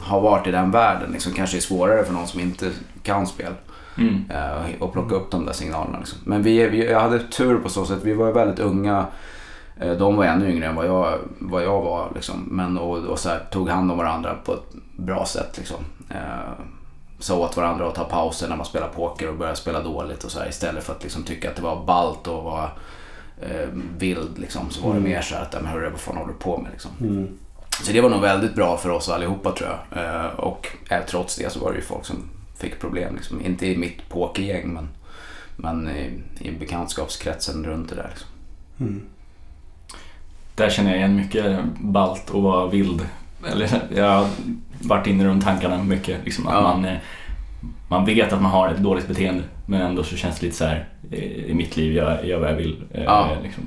har varit i den världen. Liksom. Kanske är svårare för någon som inte kan spel. Mm. Eh, och plocka upp de där signalerna. Liksom. Men vi, vi, jag hade tur på så sätt. Vi var väldigt unga. Eh, De var ännu yngre än vad jag, vad jag var. Liksom. Men, och, och så här, tog hand om varandra på ett bra sätt. Liksom. Eh, Sa åt varandra att ta pauser när man spelar poker och började spela dåligt. Och så här, istället för att liksom, tycka att det var ballt och vara eh, vild. Liksom, så var det Mm. mer så här att, "Ja, men hörru, vad fan håller du på med? Liksom. Mm. Så det var nog väldigt bra för oss allihopa tror jag. Eh, och eh, trots det så var det ju folk som fick problem. Liksom. Inte i mitt pokergäng men, men i, i bekantskapskretsen runt det där. Liksom. Mm. Där känner jag igen mycket ballt och vara vild. Eller, jag har varit inne i de tankarna mycket. Liksom, att Ja. man, eh, man vet att man har ett dåligt beteende men ändå så känns det lite så här eh, i mitt liv, jag gör vad jag vill. Eh, Ja. Liksom,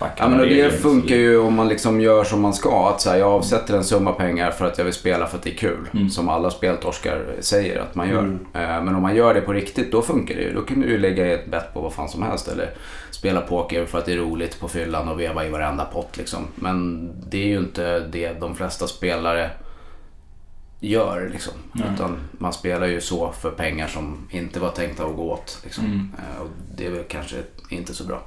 Ja, men det regler. funkar ju om man liksom gör som man ska. Att så här, jag avsätter en summa pengar för att jag vill spela för att det är kul. Mm. Som alla speltorskar säger att man gör. Mm. Men om man gör det på riktigt, då funkar det ju. Då kan du ju lägga ett bett på vad fan som helst. Eller spela poker för att det är roligt på fyllan och veva i varenda pott liksom. Men det är ju inte det de flesta spelare gör liksom. Utan man spelar ju så för pengar som inte var tänkta att gå åt. Liksom. Mm. Eh, Och det är väl kanske inte så bra.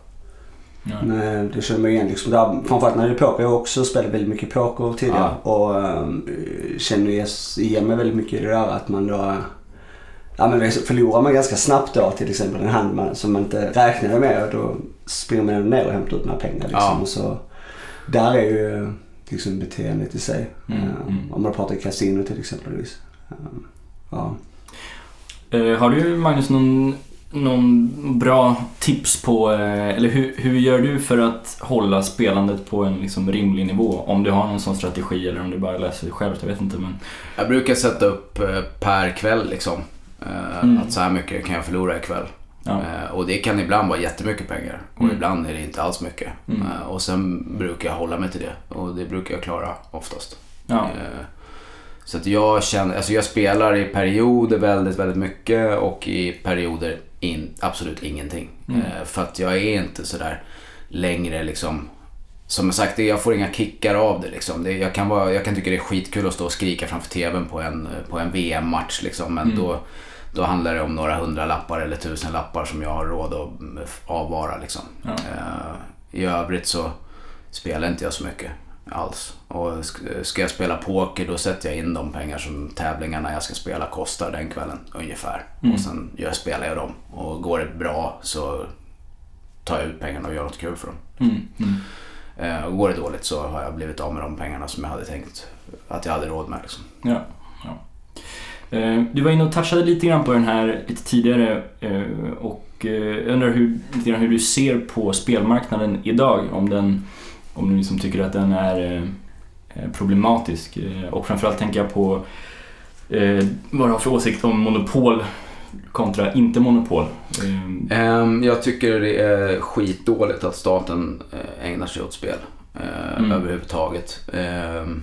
Ja. Nej, det känner man igen liksom. Där, framförallt när det är poker. Jag har också spelat väldigt mycket poker tidigare. Och ähm, känner igen mig väldigt mycket i det där att man då... Ja men förlorar man ganska snabbt då till exempel en hand man, som man inte räknade med. Och då springer man ner och hämtar ut några pengar liksom. Ja. Och så, där är ju liksom beteendet i sig. Mm, Ehm, mm. Om man pratar kasino till exempelvis. Ehm, ja. Eh, har du Magnus någon, någon bra tips på, eh, eller hur, hur gör du för att hålla spelandet på en liksom rimlig nivå? Om du har någon sån strategi eller om du bara läser själv, jag vet inte men... Jag brukar sätta upp eh, per kväll liksom. Eh, Mm. Att så här mycket kan jag förlora ikväll. Ja. Eh, Och det kan ibland vara jättemycket pengar. Och Mm. ibland är det inte alls mycket. Mm. Eh, Och sen brukar jag hålla mig till det. Och det brukar jag klara oftast. Ja. Så att jag känner, alltså jag spelar i perioder väldigt, väldigt mycket och i perioder in, absolut ingenting. Mm. För att jag är inte sådär längre liksom som sagt, jag får inga kickar av det. Liksom. det jag, kan vara, jag kan tycka det är skitkul att stå och skrika framför TVn på en, på en VM-match. Liksom. Men Mm. då, då handlar det om några hundra lappar eller tusen lappar som jag har råd att avvara. Liksom. Ja. Eh, I övrigt så spelar inte jag så mycket alls. Och sk- ska jag spela poker då sätter jag in de pengar som tävlingarna jag ska spela kostar den kvällen ungefär. Mm. Och sen gör, spelar jag dem. Och går det bra så tar jag ut pengarna och gör något kul för dem. Mm. Mm. Eh, och går det dåligt så har jag blivit av med de pengarna som jag hade tänkt att jag hade råd med. Liksom. Ja, ja. Eh, Du var inne och touchade lite grann på den här lite tidigare eh, och eh, jag undrar hur, lite grann hur du ser på spelmarknaden idag. Om, den, om du liksom tycker att den är, problematisk. Och framförallt tänker jag på vad du har för åsikt om monopol kontra inte monopol. Eh, Ehm, jag tycker det är skitdåligt att staten ägnar sig åt spel Mm. överhuvudtaget. Ehm,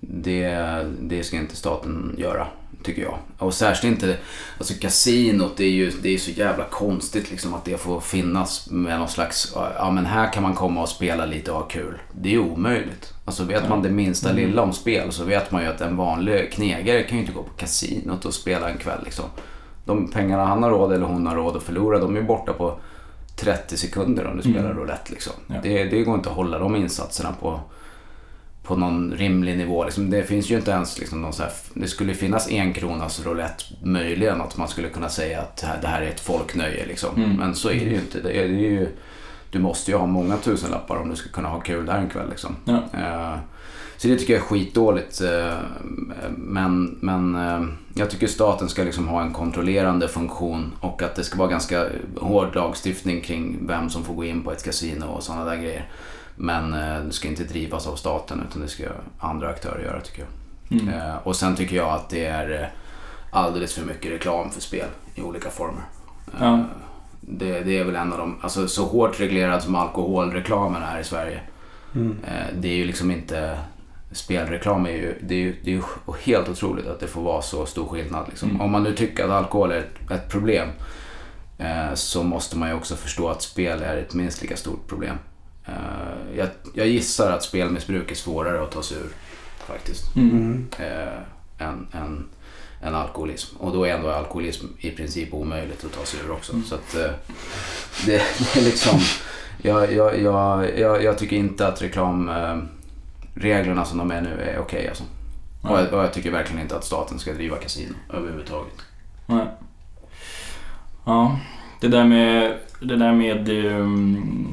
det, det ska inte staten göra, tycker jag. Och särskilt inte, alltså kasinot, det är ju det är så jävla konstigt liksom att det får finnas med någon slags, ja men här kan man komma och spela lite och ha kul. Det är omöjligt. Alltså vet man det minsta Mm. lilla om spel så vet man ju att en vanlig knegare kan ju inte gå på kasinot och spela en kväll liksom. De pengarna han har råd eller hon har råd att förlora, de är borta på 30 sekunder om du spelar Mm. roulette. Liksom. Ja. Det, det går inte att hålla de insatserna på, på någon rimlig nivå. Liksom, det finns ju inte ens liksom, någon så här, det skulle finnas en kronas roulette möjligen att man skulle kunna säga att det här, är ett folknöje. Liksom. Mm. Men så är det ju inte. Det är, det är ju, du måste ju ha många tusenlappar om du ska kunna ha kul där en kväll. Liksom. Ja. Eh, Så det tycker jag är skitdåligt. eh, Men, men eh, jag tycker staten ska liksom ha en kontrollerande funktion och att det ska vara ganska hård lagstiftning kring vem som får gå in på ett kasino och sådana där grejer. Men eh, det ska inte drivas av staten utan det ska andra aktörer göra tycker jag. mm. Eh, Och sen tycker jag att det är eh, alldeles för mycket reklam för spel i olika former. Eh, Ja. Det, det är väl en av de, alltså så hårt reglerad som alkoholreklamen är i Sverige. Mm. Eh, Det är ju liksom inte, spelreklam är ju, det är ju, det är ju helt otroligt att det får vara så stor skillnad. Liksom. Mm. Om man nu tycker att alkohol är ett, ett problem eh, så måste man ju också förstå att spel är ett minst lika stort problem. Eh, jag, jag gissar att spelmissbruk är svårare att ta sig ur faktiskt Mm. Eh, än, än, än alkoholism. Och då är ändå alkoholism i princip omöjligt att ta sig ur också. Mm. Så att eh, det, <laughs> det är liksom... Jag, jag, jag, jag, jag tycker inte att reklamreglerna reglerna som de är nu är okej alltså. Och, jag, och jag tycker verkligen inte att staten ska driva kasino överhuvudtaget. Nej. Ja, det där med, det där med um,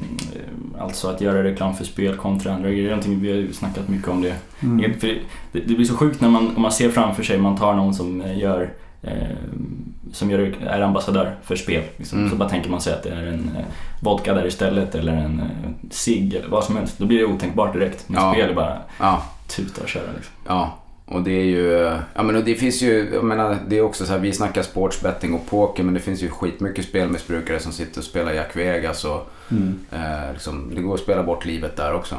alltså att göra reklam för spel kontra andra grejer, någonting vi har ju snackat mycket om det. Mm. Det, det blir så sjukt när man, om man ser framför sig, man tar någon som eh, gör eh, som gör, är ambassadör för spel. Liksom. Mm. Så bara tänker man sig att det är en eh, vodka där istället eller en eh, cigg eller vad som helst. Då blir det otänkbart direkt. Men Ja. spel är bara Ja, tuta och köra liksom. Ja, och det är ju... Ja men och det finns ju... Jag menar, det är också så här, vi snackar sportsbetting och poker men det finns ju skitmycket spelmissbrukare som sitter och spelar Jack Vegas och Mm. eh, liksom, det går att spela bort livet där också.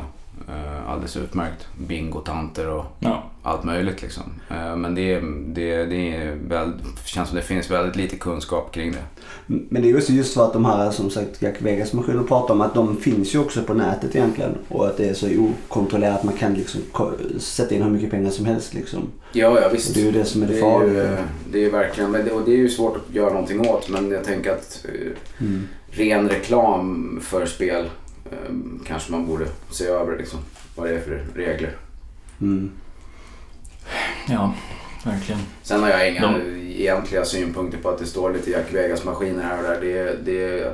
Eh, alldeles utmärkt. Bingotanter och Ja. allt möjligt liksom. Eh, men det, det, det är väl, känns som det finns väldigt lite kunskap kring det. Men det är också just för att de här som sagt Jack Vegas maskiner pratar om att de finns ju också på nätet egentligen. Och att det är så okontrollerat. Man kan liksom sätta in hur mycket pengar som helst liksom. Ja, ja Och det är ju det som är det Det är farliga. ju, eh, det är ju verkligen, men det, och det är ju svårt att göra någonting åt men jag tänker att eh, Mm. ren reklam för spel kanske man borde se över liksom. Vad det är för regler. Mm. ja, verkligen. Sen har jag inga De- egentliga synpunkter på att det står lite Jack Vegas-maskiner här och där. Det, det,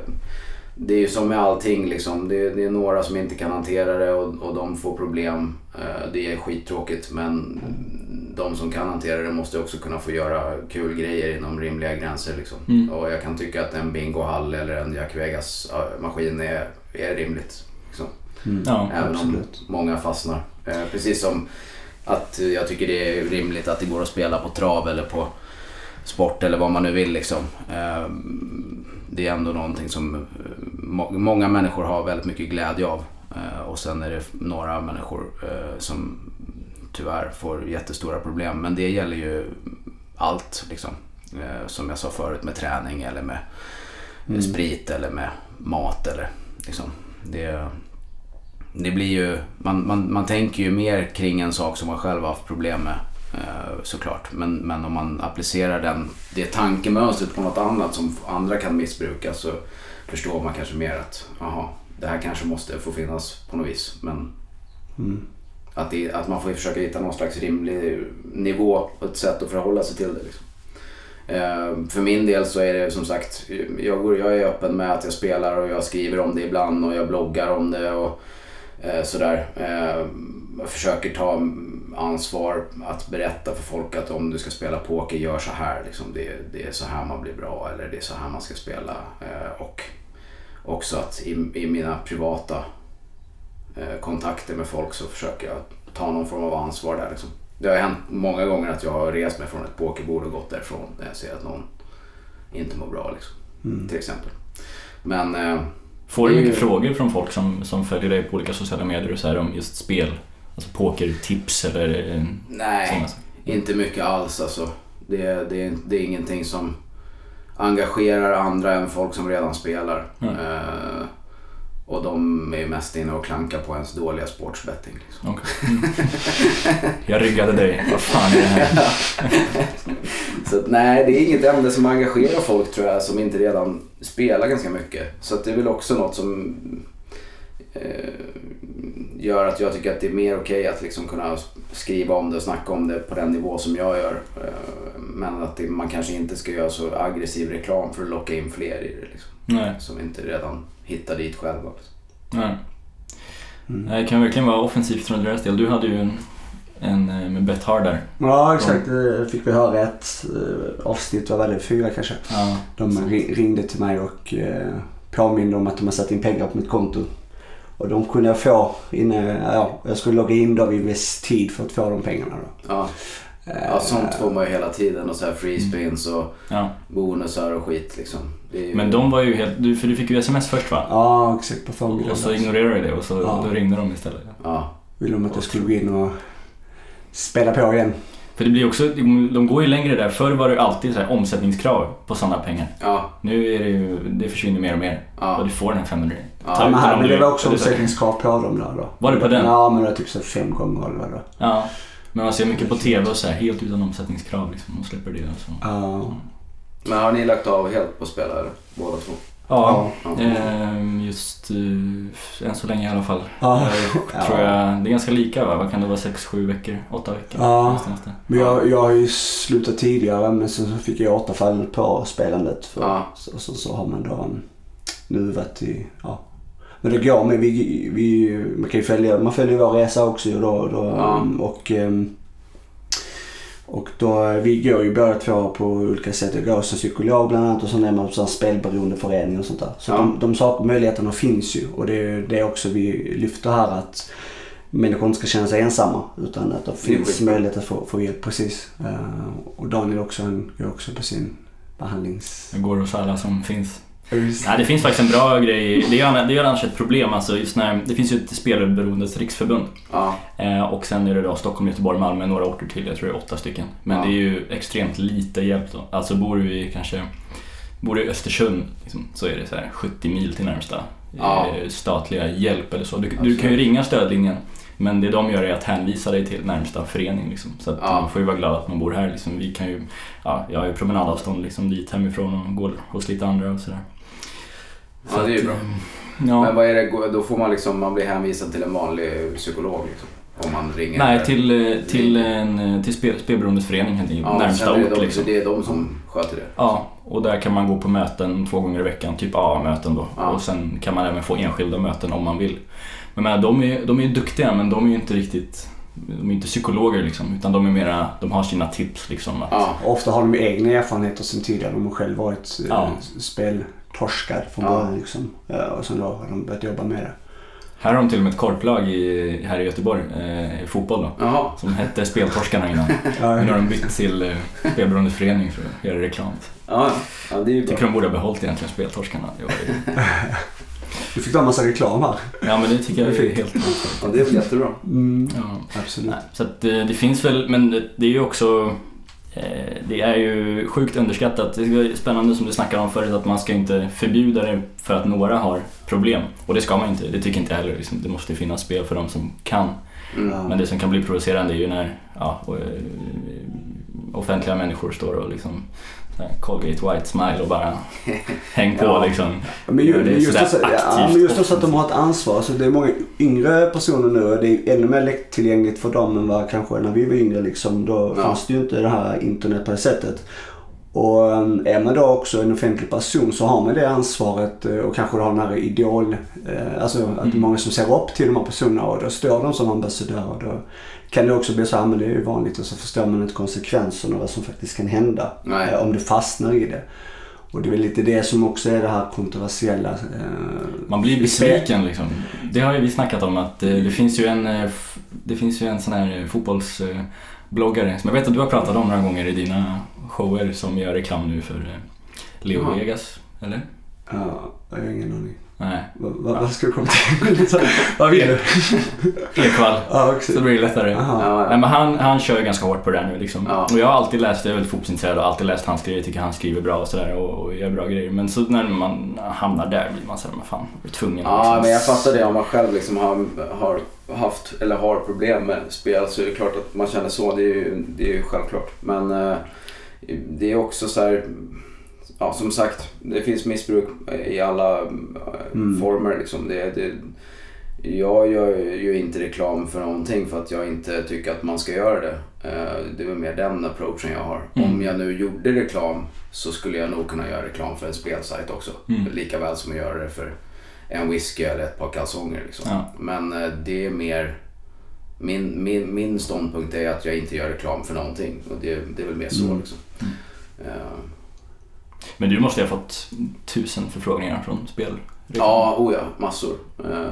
det är ju som med allting liksom. Det, det är några som inte kan hantera det och, och de får problem. Eh, Det är skittråkigt men de som kan hantera det måste också kunna få göra kul grejer inom rimliga gränser. Liksom. Mm. Och jag kan tycka att en bingohall eller en Jack Vegas-maskin är, är rimligt. Liksom. Mm. Ja, Även absolut. om många fastnar. Eh, precis som att jag tycker det är rimligt att det går att spela på trav eller på sport eller vad man nu vill liksom. Eh, det är ändå någonting som eh, må- många människor har väldigt mycket glädje av. Eh, och sen är det några människor som tyvärr får jättestora problem. Men det gäller ju allt liksom. Som jag sa förut med träning eller med Mm. sprit eller med mat eller liksom. Det, det blir ju, man, man, man tänker ju mer kring en sak som man själv har haft problem med eh, såklart. Men, men om man applicerar den, det tankemönstret på något annat som andra kan missbruka så förstår man kanske mer att aha, det här kanske måste få finnas på något vis. Men Mm. att, det, att man får försöka hitta någon slags rimlig nivå och ett sätt att förhålla sig till det. Liksom. Ehm, för min del så är det som sagt, jag, går, jag är öppen med att jag spelar och jag skriver om det ibland och jag bloggar om det och eh, sådär. Ehm, jag försöker ta ansvar att berätta för folk att om du ska spela poker, gör så här. Liksom. Det, det är så här man blir bra eller det är så här man ska spela. Ehm, och också att i, i mina privata eh, kontakter med folk så försöker jag ta någon form av ansvar där liksom. Det har hänt många gånger att jag har rest mig från ett pokerbord och gått därifrån när jag ser att någon inte mår bra liksom. Mm. Till exempel. Men eh, Får du mycket ju- frågor från folk som, som följer dig på olika sociala medier och så här om just spel? Alltså pokertips eller eh, nej, sådana inte mycket alls alltså. Det, det, det är ingenting som engagerar andra än folk som redan spelar. Mm. Eh, och de är mest inne och klankar på ens dåliga sportsbetting. Liksom. Okej. Jag ryggade dig. Vad fan är det här? <laughs> Så att, nej, det är inget ämne som engagerar folk tror jag som inte redan spelar ganska mycket. Så det är väl också något som eh, gör att jag tycker att det är mer okej att liksom kunna skriva om det och snacka om det på den nivå som jag gör. Eh, men att det, man kanske inte ska göra så aggressiv reklam för att locka in fler i det. Liksom, Nej, som inte redan hittar dit själva. Liksom. nej. Mm. Det kan verkligen vara offensivt från deras del. Du hade ju en, en eh, med Bet Hard där. Ja, exakt. Det fick vi höra ett eh, avsnitt, vad var det? Fyra kanske. Ja. De ri- ringde till mig och eh, påminde om att de har satt in pengar på mitt konto. Och de kunde jag få inne, ja, jag skulle logga in då vid viss tid för att få de pengarna då. Ja, ja, sånt får man ju hela tiden och så här free spins och ja. bonusar och skit liksom. Ju... Men de var ju helt... Du, för du fick ju sms först va? Ja, exakt på förmiddagen. Och så ignorerade du det och så Ja. då ringde de istället. Ja, Ville de att jag skulle gå in och spela på igen. För det blir också, de, går ju längre där. Förr var det alltid så här omsättningskrav på sådana pengar. ja, Nu är det ju, det försvinner mer och mer. Och ja. du får den här 500 Ja, Ta men, här, du- det var också omsättningskrav på dem där då. Var det på den? Ja, men det var typ så fem gånger eller vad det var. Ja. Men man ser mycket på TV och så här, helt utan omsättningskrav liksom. Och släpper det och så. Ja. Men har ni lagt av helt på att spela eller? Båda två? Ja, ehm, just uh, än så länge i alla fall. Ja. Jag tror jag, det är ganska lika va? Vad kan det vara? 6-7 veckor? 8 veckor? Ja. Men jag, jag har ju slutat tidigare men sen så fick jag återfall på spelandet. För, Ja. så, så, så har man då nu varit i, ja. Men det går med, vi, vi, man kan ju följa, man följer vår resa också då. då Ja. och, um, och då, vi går ju båda två på olika sätt. Jag går som psykolog bland annat och så är man på spelberoendeförening och sånt där. Så Ja. de, de saker, möjligheterna finns ju och det är det också vi lyfter här att människor inte ska känna sig ensamma utan att det Det finns skitbra. möjlighet att få, få hjälp. Precis. Eh, och Daniel också, han går också på sin behandlings... Det går hos alla som finns. Nej, det finns faktiskt en bra grej. Det är, det är annars ett problem. Alltså just när, det finns ju ett spelberoendes riksförbund. Ja, Eh, och sen är det då Stockholm, Göteborg, Malmö, några orter till. Jag tror det är åtta stycken. Men Ja. det är ju extremt lite hjälp då. Alltså bor du i kanske Bor du i Östersund liksom, så är det så här 70 mil till närmsta Ja. eh, statliga hjälp eller så. Du, du kan ju ringa stödlinjen men det de gör är att hänvisa dig till närmsta förening. Liksom. Så att Ja. man får ju vara glad att man bor här. Liksom. Vi kan ju, ja, jag har ju promenadavstånd liksom, dit hemifrån och går hos lite andra och sådär. Ja, det är ju bra. eh, Ja. men vad är det, då får man liksom, man blir hänvisad till en vanlig psykolog liksom. Om man ringer. Nej, till, eh, till, en, eh, till spel, spelberoendesföreningen helt enkelt. ja, närmsta sen är det ort de, liksom. Det är de som sköter det. Ja, och där kan man gå på möten två gånger i veckan, typ AA-möten då. Ja. Och sen kan man även få enskilda möten om man vill. Men menar, de är, de är ju duktiga men de är ju inte riktigt, de är inte psykologer liksom. Utan de är mera, de har sina tips liksom. Att, Ja, ofta har de ju egna erfarenheter sen tidigare. De har själv varit eh, Ja. Speltorskad från Ja. början liksom. Och sen då har de börjat jobba med det. Här har de till och med ett korplag i, här i Göteborg, eh, i fotboll då. jaha. Som hette Speltorskarna innan. <laughs> Ja, Men nu har de bytt till eh, Spelberoendesförening för att göra reklam. Ja, ja, det är ju bra. tycker de borde ha behållit egentligen Speltorskarna. Det var ju, <laughs> Du fick en massa reklam här. ja men det tycker jag Det är helt Ja, det är väl jättebra. Mm. ja. Absolut. Nej, så att det, det finns väl, men det, det är ju också eh, det är ju sjukt underskattat. Det är spännande som du snackade om förut att man ska inte förbjuda det för att några har problem. Och det ska man inte, det tycker inte jag heller. Liksom, det måste finnas spel för de som kan. Mm. Men det som kan bli provocerande är ju när ja, eh, offentliga människor står och liksom Colgate White Smile och bara <laughs> häng på Ja. liksom. Men, ju, just, också, ja, men just också att de har ett ansvar. Alltså det är många yngre personer nu och det är ännu mer lättillgängligt för dem än vad kanske när vi var yngre. Liksom, då Ja. fanns det ju inte det här internet på det sättet. Och um, är man då också en offentlig person så har man det ansvaret eh, och kanske har den här idol, eh, alltså att det är Mm. många som ser upp till de här personerna och då står de som ambassadörer. Då kan det också bli så här, men det är ju vanligt och så förstår man inte konsekvenserna och vad som faktiskt kan hända Nej. eh, om du fastnar i det. Och det är väl lite det som också är det här kontroversiella. Eh, Man blir besviken liksom. Det har ju vi snackat om att eh, det finns ju en, eh, det finns ju en sån här fotbollsbloggare som jag vet att du har pratat om några gånger i dina shower som gör reklam nu för eh, Leo. Vegas, eller? Ja, jag har ingen aning. Nej, Vad, ska du komma till? <laughs> vad vill du? <laughs> Ja, också. Så blir det lättare. Aha. Ja, Nej, men han, han kör ju ganska hårt på det där nu liksom. Ja. Och jag har alltid läst, jag är väldigt fotbollsintresserad och alltid läst hans grejer, jag tycker han skriver bra och sådär och, och gör bra grejer. Men så när man hamnar där blir man såhär, men fan, jag är tvungen Ja, liksom- men jag fattar det. Om man själv liksom har, har haft eller har problem med spel så är det klart att man känner så. Det är ju, det är ju självklart. Men eh, det är också så här, ja som sagt, det finns missbruk i alla eh, Mm. former. Liksom. Det, det, jag gör ju inte reklam för någonting för att jag inte tycker att man ska göra det. Eh, Det är väl mer den approachen jag har. Mm. Om jag nu gjorde reklam så skulle jag nog kunna göra reklam för en spelsajt också. Mm. Lika väl som att göra det för en whisky eller ett par kalsonger. Liksom. Ja. Men eh, det är mer... Min, min, min ståndpunkt är att jag inte gör reklam för någonting. Och det, det är väl mer så. Mm. Liksom. Mm. Men du måste ha fått tusen förfrågningar från spel. Ja, oh ja, massor. Eh,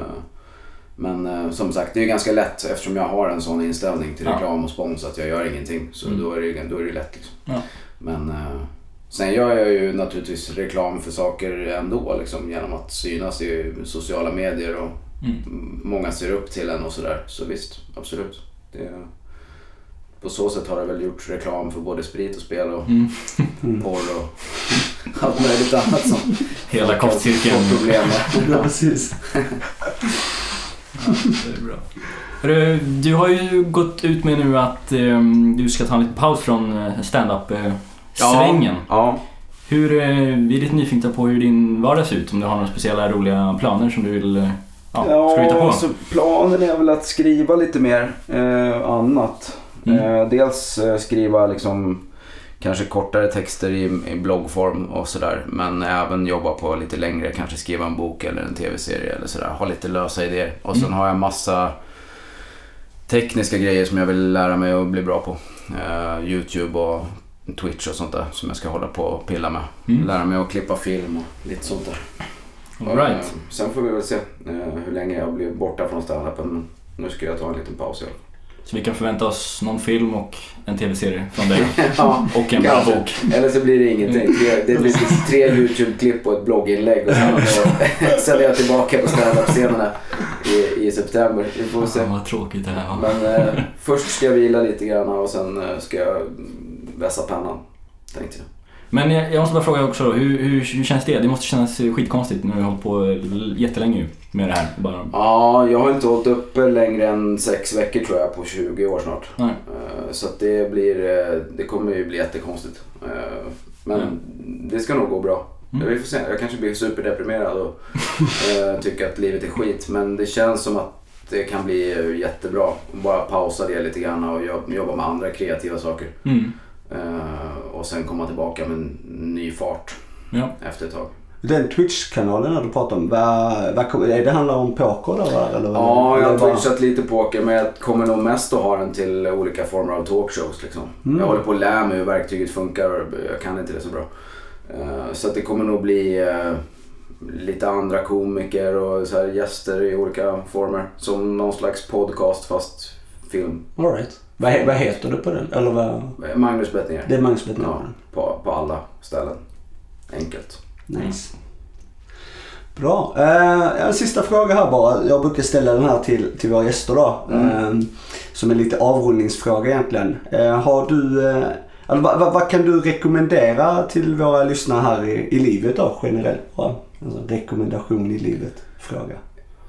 Men eh, som sagt, det är ganska lätt eftersom jag har en sån inställning till reklam och spons att jag gör ingenting. Så Mm. då, är det, då är det lätt. Liksom. Ja. Men eh, sen gör jag ju naturligtvis reklam för saker ändå liksom, genom att synas i sociala medier och Mm. många ser upp till en och sådär. Så visst, absolut. Det, på så sätt har det väl gjort reklam för både sprit och spel och Mm. Mm. porr och allt möjligt annat som Hela fått problem med. <laughs> Ja, precis. Ja, det är bra. Du har ju gått ut med nu att ehm, du ska ta en liten paus från eh, stand-up-svängen. Ja. Hur, eh, vi är lite nyfikna på hur din vardag ser ut. Om du har några speciella roliga planer som du vill eh, ja, skryta på. så planen är väl att skriva lite mer eh, annat. Mm. Eh, dels eh, skriva liksom kanske kortare texter i, i bloggform och sådär. Men även jobba på lite längre, kanske skriva en bok eller en tv-serie eller sådär. Ha lite lösa idéer. Och sen Mm. har jag massa tekniska grejer som jag vill lära mig att bli bra på. Eh, Youtube och Twitch och sånt där som jag ska hålla på och pilla med. Mm. Lära mig att klippa film och lite sånt där. All right. Eh, Sen får vi väl se eh, hur länge jag blir borta från standupen. Nu ska jag ta en liten paus i alla fall. Så vi kan förvänta oss någon film och en tv-serie från dig. <laughs> Ja, Och en bra kanske. bok. Eller så blir det ingenting. Tre, det blir <laughs> tre YouTube-klipp och ett blogginlägg och sen, sen <laughs> är jag tillbaka på standup-scenerna i, i september. Vi får se. Fan vad tråkigt det här var. Men eh, först ska jag vila lite grann och sen eh, ska jag mm, vässa pannan. Tänkte jag. Men jag, jag måste bara fråga också, hur, hur, hur känns det? Det måste kännas skitkonstigt när du har hållit på jättelänge nu med det här. Bara, Ja, jag har inte hållit uppe längre än sex veckor tror jag på 20 år snart. nej. Eh, Så det blir, eh, det kommer ju bli jättekonstigt. Eh, Men Mm. det ska nog gå bra. Mm. Vi får se. Jag kanske blir superdeprimerad och eh, <laughs> tycker att livet är skit. Men det känns som att det kan bli eh, jättebra. Bara pausa det lite grann och jobb- jobba med andra kreativa saker. Mm. Eh, Och sen komma tillbaka med en ny fart Ja. efter ett tag. Den Twitch-kanalen du pratar om, vad, vad, är det handlar om poker då? Eller, Ja, jag har bara- twitchat lite poker men jag kommer nog mest att ha den till olika former av talkshows. Liksom. Mm. Jag håller på att lära mig hur verktyget funkar och jag kan inte det så bra. Eh, Så att det kommer nog bli eh, lite andra komiker och så här gäster i olika former. Som någon slags podcast fast film. All right. Vad, vad heter du på den? Eller vad? Magnus Bettner. Det är Magnus Bettner. Ja, på, på alla ställen. Enkelt. Nice. Bra. Eh, en sista fråga här bara. Jag brukar ställa den här till, till våra gäster då. Mm. Eh, som en lite avrundningsfråga egentligen. Eh, har du, eh, eller vad, vad, vad kan du rekommendera till våra lyssnare här i, i livet då generellt? Bara, alltså, rekommendation i livet fråga.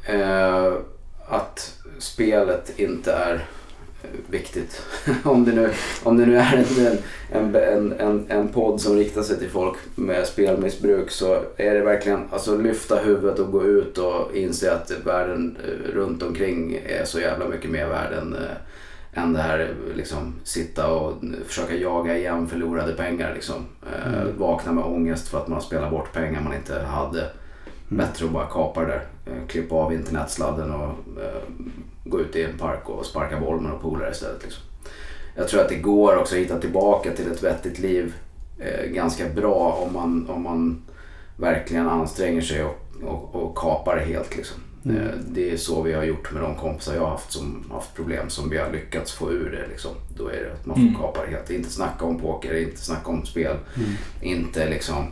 Eh, att spelet inte är viktigt. <laughs> om, det nu, om det nu är en, en, en, en, en podd som riktar sig till folk med spelmissbruk så är det verkligen alltså lyfta huvudet och gå ut och inse att världen eh, runt omkring är så jävla mycket mer värd än, eh, än det här liksom sitta och försöka jaga igen förlorade pengar liksom. Mm. Vakna med ångest för att man har spelat bort pengar man inte hade. Bättre att bara kapa det där. Klippa av internetsladden och gå ut i en park och sparka boll med några polare istället. Liksom. Jag tror att det går också att hitta tillbaka till ett vettigt liv eh, ganska bra om man, om man verkligen anstränger sig och, och, och kapar det helt. Liksom. Mm. Eh, det är så vi har gjort med de kompisar jag har haft som haft problem som vi har lyckats få ur det. Liksom. Då är det att man får Mm. kapa det helt. Inte snacka om poker, inte snacka om spel. Mm. Inte liksom,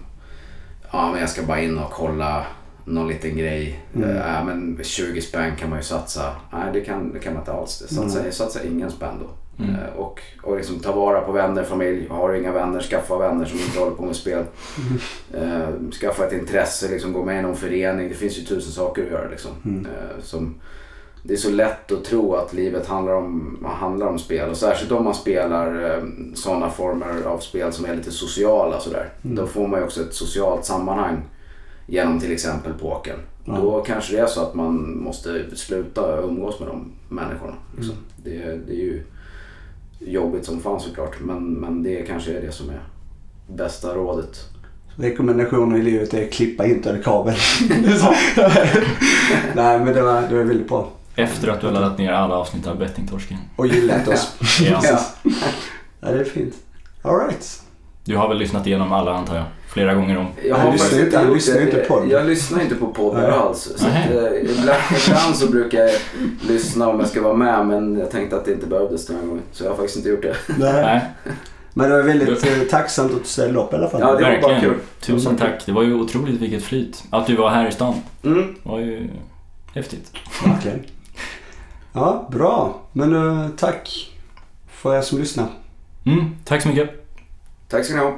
ja men jag ska bara in och kolla någon liten grej. Mm. Mm. Äh, men 20 spänn kan man ju satsa. Nej det kan, det kan man inte alls. Det satsa, Nej. satsa ingen spänn då. Mm. Eh, och, och liksom ta vara på vänner, familj. Har du inga vänner, skaffa vänner som inte håller på med spel. Eh, skaffa ett intresse, liksom, gå med i någon förening. Det finns ju tusen saker att göra. Liksom. Mm. Som, det är så lätt att tro att livet handlar om, handlar om spel. Och särskilt om man spelar eh, sådana former av spel som är lite sociala. Sådär. Mm. Då får man ju också ett socialt sammanhang genom till exempel pokern. Ja. Då kanske det är så att man måste sluta umgås med de människorna. Liksom. Mm. Det, det är ju jobbigt som fan såklart. Men, men det kanske är det som är bästa rådet. Rekommendationer i livet är klippa inte kabel. <laughs> Nej men det var, det var väldigt bra. Efter att du har laddat ner alla avsnitt av Bettingtorsken. Och gillat oss. Ja. Ja. Ja, det är fint. Alright. Du har väl lyssnat igenom alla antar jag? Flera gånger om. Jag har lyssnar inte- gjort lyssnar det. inte på. Jag lyssnar inte på poddar alls. Så att, Nej. eh, ibland, ibland så brukar jag lyssna om jag ska vara med men jag tänkte att det inte behövdes den här gången. Så jag har faktiskt inte gjort det. Nej. Men det var väldigt eh, tacksamt att du ställde upp i alla fall. Ja, det var bara verkligen. kul. Tusen tack. Det var ju otroligt vilket flyt. Att du var här i stan Mm. var ju häftigt. Verkligen. Ja, bra. Men eh, tack för er som lyssnar. Mm, tack så mycket. Tack ska ni ha.